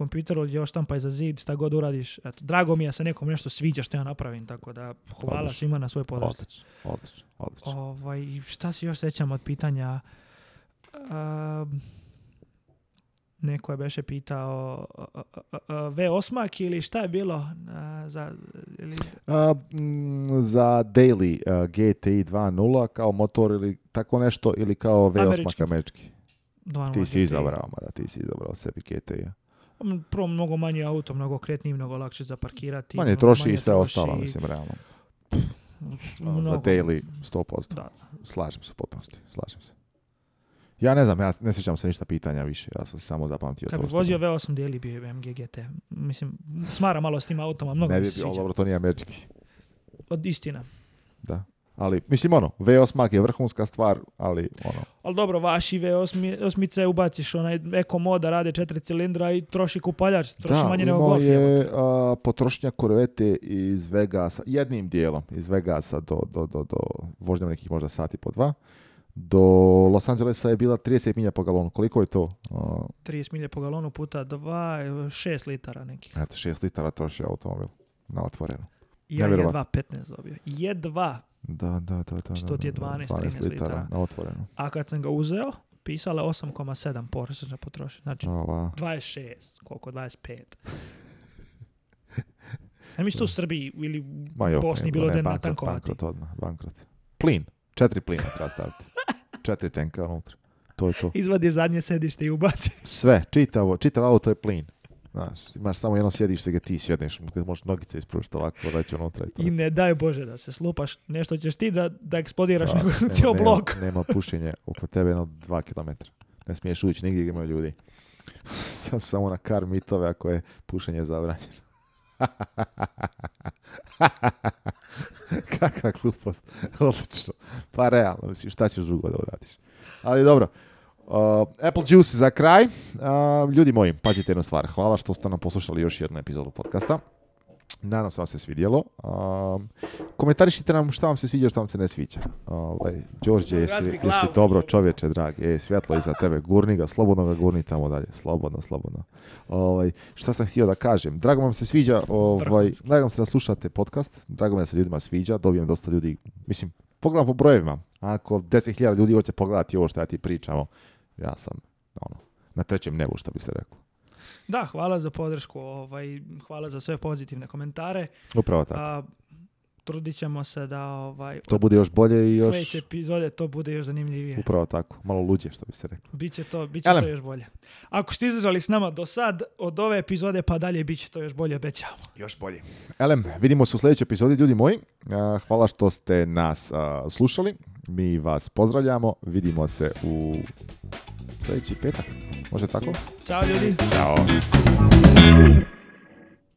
tam, pa je za zid, šta god uradiš. Eto, drago mi je se nekom nešto sviđa što ja napravim, tako da hvala svima na svoj podršci. Odlično, odlično, odlično. Ovaj, šta se još sećam od pitanja? neko je beše pitao V8 ili šta je bilo za... Ili... A, mm, za Daily GTI 2.0 kao motor ili tako nešto ili kao V8 američki. američki. Ti si izabrao, mada ti si izabrao sebi GTI. Mm, prvo mnogo manji auto, mnogo kretniji, mnogo lakše za parkirati. Manje troši manje i sve ostalo, mislim, realno. mnogo... Za Daily 100%. Da. Slažem se potpunosti, slažem se. Ja ne znam, ja ne sjećam se ništa pitanja više, ja sam samo zapamtio Kad to. Kad vozio V8 dijeli bio je BMW GT. Mislim, smara malo s tim autom, a mnogo ne bi se Dobro, to nije američki. Od istina. Da. Ali, mislim, ono, V8 je vrhunska stvar, ali ono... Ali dobro, vaši V8 ubaciš onaj eko moda, rade četiri cilindra i troši kupaljač, troši da, manje nego golf. je a, potrošnja korvete iz Vegasa, jednim dijelom iz Vegasa do, do, do, do vožnjama nekih možda sati po dva do Los Angelesa je bila 30 milja po galonu. Koliko je to? Uh, 30 milja po galonu puta 2, 6 litara nekih. Znate, 6 litara troši automobil na otvoreno. Ja je 2.15 dobio. Jedva. Da, da, da. da što ti je 12, 12 13 litara, litara. Na otvoreno. A kad sam ga uzeo, pisala 8,7 porosečna potrošnja. Znači, Ova. 26, koliko, 25. Ne mislim to u Srbiji ili u Bosni bilo da je natankovati. Bankrot odmah, bankrot. Plin, četiri plina treba staviti četiri tenka unutra. To je to. Izvadiš zadnje sedište i ubaci. Sve, čitavo, čitav auto je plin. Znaš, imaš samo jedno sjedište gdje ti sjediš. gdje možeš nogice isprušiti ovako, reći unutra. I, I ne daj Bože da se slupaš, nešto ćeš ti da, da eksplodiraš da, cijel blok. Nema pušenje oko tebe jedno dva kilometra. Ne smiješ ući nigdje gdje ima ljudi. samo na kar mitove ako je pušenje zabranjeno. Kakva glupost. Odlično. Pa realno, mislim, šta ćeš drugo da uradiš. Ali dobro. Uh, Apple Juice za kraj. Uh, ljudi moji, pazite jednu stvar. Hvala što ste nam poslušali još jednu epizodu podcasta. Nadam se vam se svidjelo. Um, komentarišite nam šta vam se sviđa, šta vam se ne sviđa. Ovaj, Đorđe, jesi, dobro čovječe, drag. E, svjetlo iza tebe, gurni ga, slobodno ga gurni tamo dalje. Slobodno, slobodno. Ovaj, šta sam htio da kažem? Drago vam se sviđa, ovaj, drago se da slušate podcast, drago mi da se ljudima sviđa, dobijem dosta ljudi, mislim, pogledam po brojevima. Ako 10.000 ljudi hoće pogledati ovo što ja ti pričamo, ono, ja sam ono, na trećem nebu, što bi se reklo. Da, hvala za podršku, ovaj, hvala za sve pozitivne komentare. Upravo tako. A, trudit ćemo se da ovaj, to bude još bolje i još... epizode to bude još zanimljivije. Upravo tako, malo luđe što bi se reklo. Biće to, bit to još bolje. Ako ste izdržali s nama do sad, od ove epizode pa dalje biće to još bolje, obećamo. Još bolje. Elem, vidimo se u sljedećoj epizodi, ljudi moji. Hvala što ste nas slušali. Mi vas pozdravljamo, vidimo se u sljedeći petak. Može tako? Ćao ljudi. Ćao.